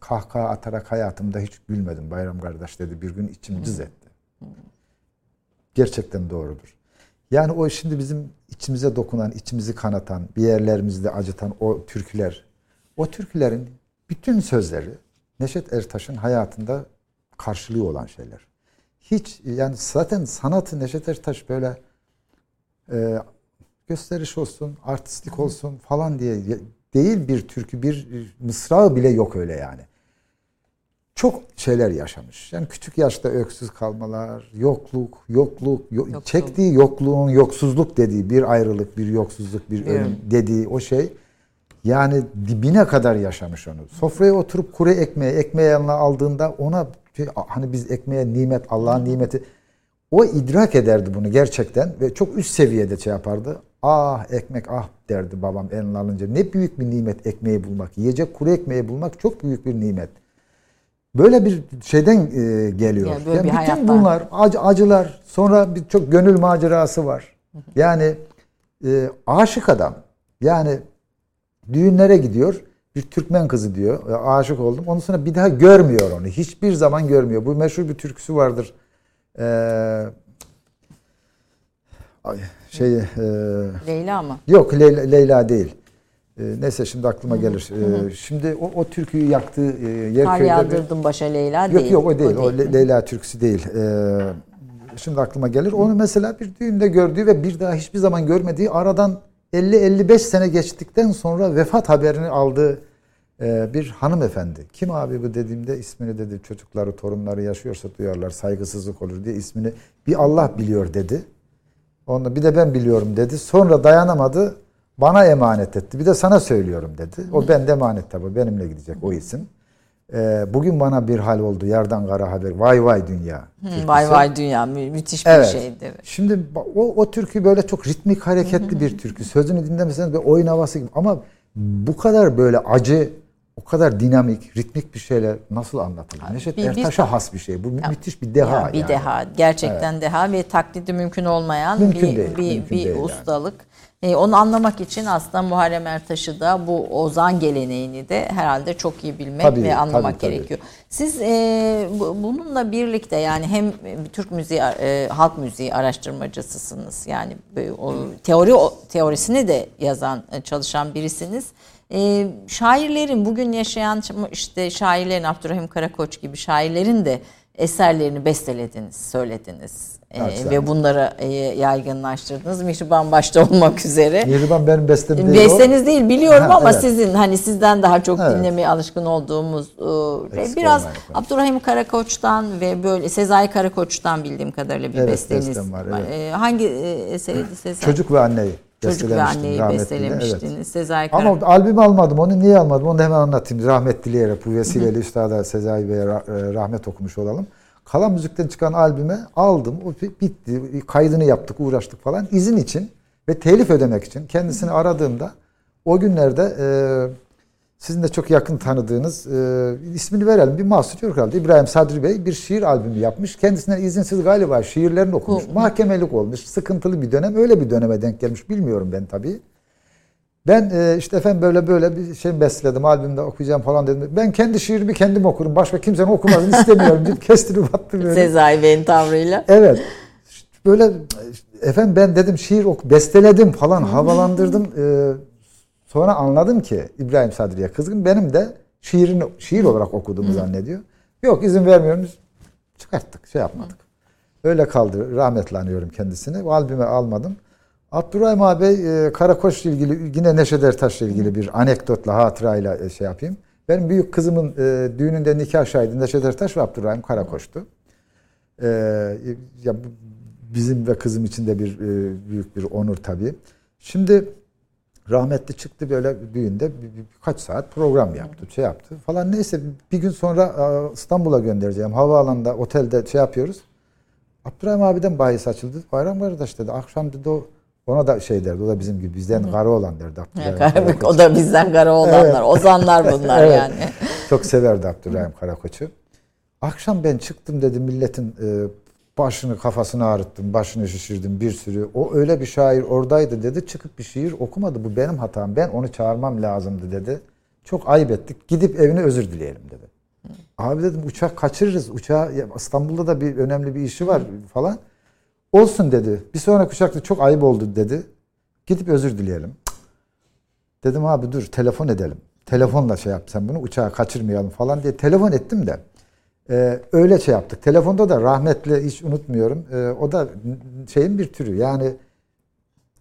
kahkaha atarak hayatımda hiç gülmedim. Bayram kardeş dedi bir gün içim cız etti. Gerçekten doğrudur. Yani o şimdi bizim içimize dokunan, içimizi kanatan, bir yerlerimizde acıtan o türküler. O türkülerin bütün sözleri Neşet Ertaş'ın hayatında karşılığı olan şeyler. Hiç yani zaten sanatı Neşet Ertaş böyle e, gösteriş olsun, artistlik olsun falan diye ye- değil bir türkü, bir mısrağı bile yok öyle yani. Çok şeyler yaşamış. Yani küçük yaşta öksüz kalmalar, yokluk, yokluk, yo- Yoksul. çektiği yokluğun yoksuzluk dediği bir ayrılık, bir yoksuzluk, bir ölüm dediği o şey yani dibine kadar yaşamış onu. Sofraya oturup kuru ekmeği, ekmeği yanına aldığında ona hani biz ekmeğe nimet, Allah'ın nimeti o idrak ederdi bunu gerçekten ve çok üst seviyede şey yapardı. Ah ekmek ah derdi babam eline alınca. Ne büyük bir nimet ekmeği bulmak. Yiyecek kuru ekmeği bulmak çok büyük bir nimet. Böyle bir şeyden e, geliyor. Yani böyle Yani bir bütün bunlar acı, acılar sonra bir çok gönül macerası var. Yani e, aşık adam. Yani düğünlere gidiyor. Bir Türkmen kızı diyor. e, Aşık oldum. Ondan sonra bir daha görmüyor onu. Hiçbir zaman görmüyor. Bu meşhur bir türküsü vardır. Ee, şey e, Leyla mı? yok Leyla, Leyla değil. E, neyse şimdi aklıma gelir. E, şimdi o, o türküyü yaktığı e, Kar Yerköy'de bir- yağdırdım başa Leyla Yok değil. yok o değil. O, Le- Leyla türküsü değil. Ee, şimdi aklıma gelir. Onu mesela bir düğünde gördüğü ve bir daha hiçbir zaman görmediği aradan 50-55 sene geçtikten sonra vefat haberini aldığı e, bir hanımefendi. Kim abi bu dediğimde ismini dedi çocukları torunları yaşıyorsa duyarlar saygısızlık olur diye ismini bir Allah biliyor dedi. Onu bir de ben biliyorum dedi. Sonra dayanamadı. Bana emanet etti. Bir de sana söylüyorum dedi. O bende emanet tabii. Benimle gidecek o isim. Ee, bugün bana bir hal oldu. Yerden kara haber. Vay vay dünya. Hı, Vay vay dünya mü- müthiş bir Evet. şeydi. Şimdi o, o türkü böyle çok ritmik hareketli bir türkü. Sözünü dinlemeseniz böyle oyun havası gibi. Ama bu kadar böyle acı, o kadar dinamik, ritmik bir şeyle nasıl anlatılır? Neşet bir- bir- Ertaş'a has bir şey. Bu müthiş bir deha. Ya bir yani. deha. Gerçekten deha ve taklidi mümkün olmayan Mümkün bir, değil, bir, mümkün bir değil ustalık. E, onu anlamak için aslında Muharrem Ertaş'ı da bu ozan geleneğini de herhalde çok iyi bilmek Tabii, ve anlamak tabii, tabii. gerekiyor. Siz e, bu- bununla birlikte yani hem Türk müziği, e, halk müziği araştırmacısısınız. Yani o teori o, teorisini de yazan, e, çalışan birisiniz. E, şairlerin bugün yaşayan işte şairlerin Abdurrahim Karakoç gibi şairlerin de eserlerini bestelediniz, söylediniz. E, ve bunları e, yaygınlaştırdınız. Mihriban başta olmak üzere. Mihriban benim bestem değil o. Besteniz değil biliyorum Ha, ama evet. sizin hani sizden daha çok Evet. dinlemeye alışkın olduğumuz e, biraz. Abdurrahim Karakoç'tan ve böyle Sezai Karakoç'tan bildiğim kadarıyla bir Evet, besteniz var, evet. E, hangi e, eseriydi Sezai? Çocuk ve anneyi. Çocuk ve anneyi bestelemiştiniz. evet. Sezai Ama Karakoç. albümü almadım. Onu niye almadım? Onu hemen anlatayım. Rahmet dileyerek. Bu vesileyle Üstad'a Sezai Bey'e e, rahmet okumuş olalım. Kalan Müzik'ten çıkan albüme aldım. O bi- bitti. Kaydını yaptık, uğraştık falan. İzin için ve telif ödemek için kendisini aradığımda o günlerde e, sizin de çok yakın tanıdığınız e, ismini verelim. Bir mahsur yok herhalde. İbrahim Sadri Bey bir şiir albümü yapmış. Kendisinden izinsiz galiba şiirlerini okumuş. Mahkemelik olmuş. Sıkıntılı bir dönem. Öyle bir döneme denk gelmiş. Bilmiyorum ben tabii. Ben e, işte efendim böyle böyle bir şey besledim albümde okuyacağım falan dedim. Ben kendi şiirimi kendim okurum. Başka kimsenin okumasını istemiyorum deyip kestirip attım böyle. Sezai Bey'in tavrıyla. Evet. Böyle efendim ben dedim şiir ok besteledim falan havalandırdım. Ee, sonra anladım ki İbrahim Sadri'ye kızgın. Benim de şiirini şiir olarak okuduğumu zannediyor. Yok izin vermiyorum. Çıkarttık şey yapmadık. Öyle kaldı. Rahmetle anıyorum kendisini. O albümü almadım. Abdurrahim abi e, Karakoç'la ilgili yine Neşet Ertaş'la ilgili bir anekdotla hatırayla e, şey yapayım. Benim büyük kızımın e, düğününde nikah şahidi Neşet Ertaş ve Abdurrahim Karakoç'tu. Ee, ya bizim ve kızım için de bir e, büyük bir onur tabii. Şimdi rahmetli çıktı böyle bir- birkaç saat program yaptı, şey yaptı falan. Neyse bir gün sonra e, İstanbul'a göndereceğim. Havaalanında, otelde şey yapıyoruz. Abdurrahim abiden bahis açıldı. Bayram kardeş dedi. Akşam dedi o ona da şey derdi. O da bizim gibi bizden karı olan derdi. Abdurrahim o da bizden kara olanlar. Ozanlar bunlar Evet. yani. Çok severdi Abdurrahim Karakoç'u. Akşam ben çıktım dedi milletin e, başını kafasını ağrıttım, başını şişirdim bir sürü. O öyle bir şair oradaydı dedi. Çıkıp bir şiir okumadı. Bu benim hatam. Ben onu çağırmam lazımdı dedi. Çok ayıp ettik. Gidip evine özür dileyelim dedi. Abi dedim uçak kaçırırız. Uçağı İstanbul'da da bir önemli bir işi var falan. Olsun dedi. Bir sonraki uçakta çok ayıp oldu dedi. Gidip özür dileyelim. Dedim abi dur telefon edelim. Telefonla şey yap sen bunu uçağı kaçırmayalım falan diye telefon ettim de. Ee, öyle şey yaptık. Telefonda da rahmetli hiç unutmuyorum. Ee, o da şeyin bir türü. Yani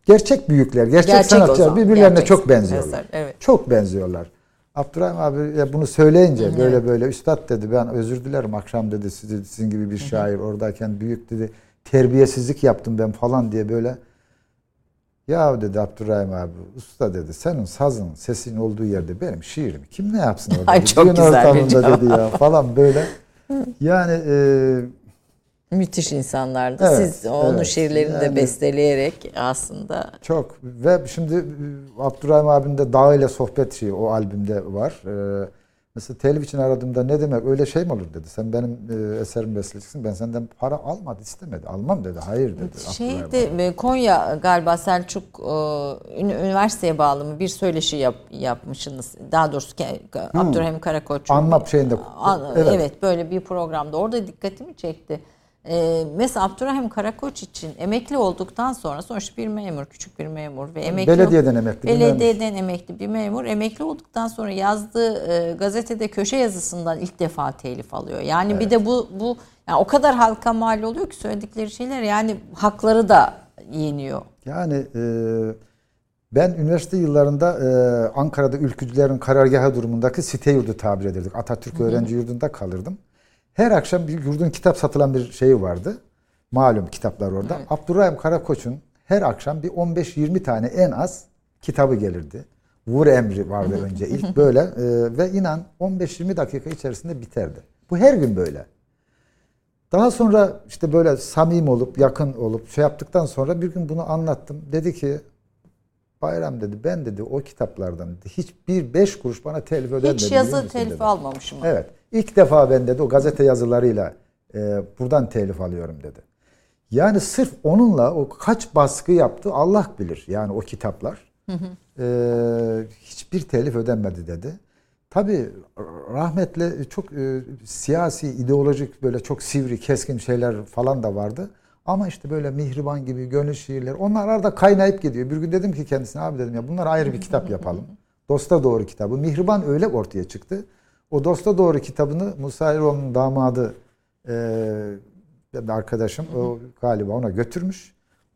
gerçek büyükler, gerçek, Gerçek sanatçılar birbirlerine gerçek çok benziyorlar. eser, evet. Çok benziyorlar. Abdurrahim abi ya bunu söyleyince böyle böyle üstad dedi ben özür dilerim akşam dedi sizi, sizin gibi bir şair oradayken büyük dedi terbiyesizlik yaptım ben falan diye böyle ya dedi Abdurrahim abi usta dedi senin sazın sesin olduğu yerde benim şiirim kim ne yapsın orada Ay, çok Düğün güzel ortamında dedi ya falan böyle yani e, Müthiş insanlardı. Evet, Siz onun evet. şiirlerini de Yani- besteleyerek aslında Çok ve şimdi e, Abdurrahim abinin de Dağ ile Sohbet şeyi o albümde var. Ee, mesela telif için aradığımda ne demek öyle şey mi olur dedi. Sen benim e, eserimi besleyeceksin ben senden para almadı istemedi. Almam dedi. Hayır dedi. Şeyde e, Konya galiba Selçuk e, üniversiteye bağlı mı bir söyleşi yap, yapmışsınız. Daha doğrusu ke- Abdurrahim Karakoç'un. Anma şeyinde. An- Evet. evet. böyle bir programda orada dikkatimi çekti. E, mesela Abdurrahim Karakoç için emekli olduktan sonra sonuçta bir memur, küçük bir memur ve emekli Belediyeden emekli bir memur. Belediyeden emekli bir memur emekli olduktan sonra yazdığı e, gazetede köşe yazısından ilk defa telif alıyor. Yani bir de bu bu yani o kadar halka mal oluyor ki söyledikleri şeyler yani hakları da yeniyor. Yani e, ben üniversite yıllarında e, Ankara'da ülkücülerin karargahı durumundaki site yurdu tabir ederdik. Atatürk öğrenci yurdunda kalırdım. Her akşam bir yurdun kitap satılan bir şeyi vardı. Malum kitaplar orada. Abdurrahim Karakoç'un her akşam bir 15-20 tane en az kitabı gelirdi. Vur emri vardı önce ilk böyle e, ve inan 15-20 dakika içerisinde biterdi. Bu her gün böyle. Daha sonra işte böyle samim olup yakın olup şey yaptıktan sonra bir gün bunu anlattım. Dedi ki Bayram dedi ben dedi o kitaplardan dedi, hiçbir beş kuruş bana telif ödenmedi. Hiç yazı musun?" telif almamışım. Evet. İlk defa ben dedi o gazete yazılarıyla e, buradan telif alıyorum dedi. Yani sırf onunla o kaç baskı yaptı Allah bilir. Yani o kitaplar. E, hiçbir telif ödenmedi dedi. Tabii rahmetli çok e, siyasi, ideolojik böyle çok sivri, keskin şeyler falan da vardı. Ama işte böyle Mihriban gibi gönül şiirler onlar arada kaynayıp gidiyor. Bir gün dedim ki kendisine abi dedim ya bunlar ayrı bir kitap yapalım. Dosta Doğru kitabı. Mihriban öyle ortaya çıktı. O Dosta Doğru kitabını Musa Eroğlu'nun damadı e, arkadaşım o galiba ona götürmüş.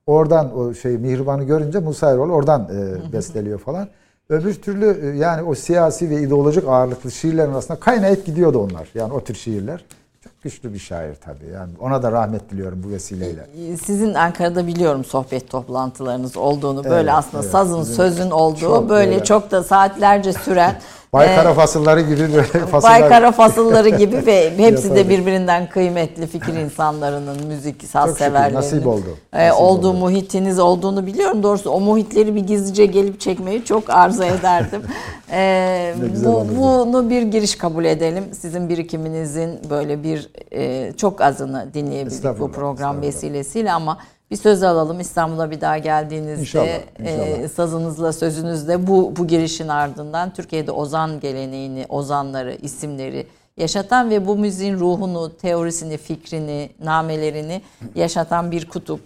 Oradan o şey Mihriban'ı görünce Musa Eroğlu oradan e, besteliyor falan. Öbür türlü e, yani o siyasi ve ideolojik ağırlıklı şiirlerin arasında kaynayıp gidiyordu onlar. Yani o tür şiirler. Çok güçlü bir şair tabii. Yani ona da rahmet diliyorum bu vesileyle. Sizin Ankara'da biliyorum sohbet toplantılarınız olduğunu. Böyle Evet, aslında evet. sazın Bizim sözün olduğu çok böyle böyle- çok da saatlerce süren Baykara e, fasılları gibi böyle fasıllar. Baykara fasılları gibi ve hepsi de birbirinden kıymetli fikir insanlarının, müzik saz severlerinin nasip oldu. e, Nasip olduğu oldu. muhitiniz olduğunu biliyorum. Doğrusu o muhitleri bir gizlice gelip çekmeyi çok arzu ederdim. E, bu, olurdu. bunu bir giriş kabul edelim. Sizin birikiminizin böyle bir e, çok azını dinleyebildik bu program vesilesiyle ama bir söz alalım İstanbul'a bir daha geldiğinizde İnşallah, e, inşallah. sazınızla sözünüzle bu bu girişin ardından Türkiye'de ozan geleneğini, ozanları, isimleri yaşatan ve bu müziğin ruhunu, teorisini, fikrini, namelerini yaşatan bir kutup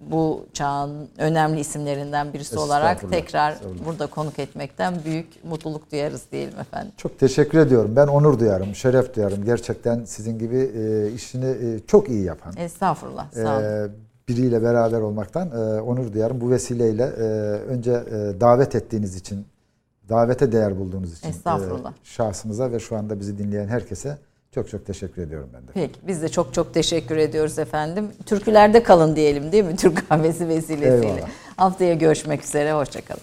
bu çağın önemli isimlerinden birisi olarak tekrar burada konuk etmekten büyük mutluluk duyarız diyelim efendim. Çok teşekkür ediyorum. Ben onur duyarım, şeref duyarım. Gerçekten sizin gibi e, işini e, çok iyi yapan, Estağfurullah. Sağ olun. e, biriyle beraber olmaktan e, onur duyarım. Bu vesileyle e, önce e, davet ettiğiniz için, davete değer bulduğunuz için Estağfurullah. e, şahsımıza ve şu anda bizi dinleyen herkese çok çok teşekkür ediyorum ben de. Peki biz de çok çok teşekkür ediyoruz efendim. Türkülerde kalın diyelim değil mi? Türk kahvesi vesilesiyle. Eyvallah. Haftaya görüşmek üzere. Hoşçakalın.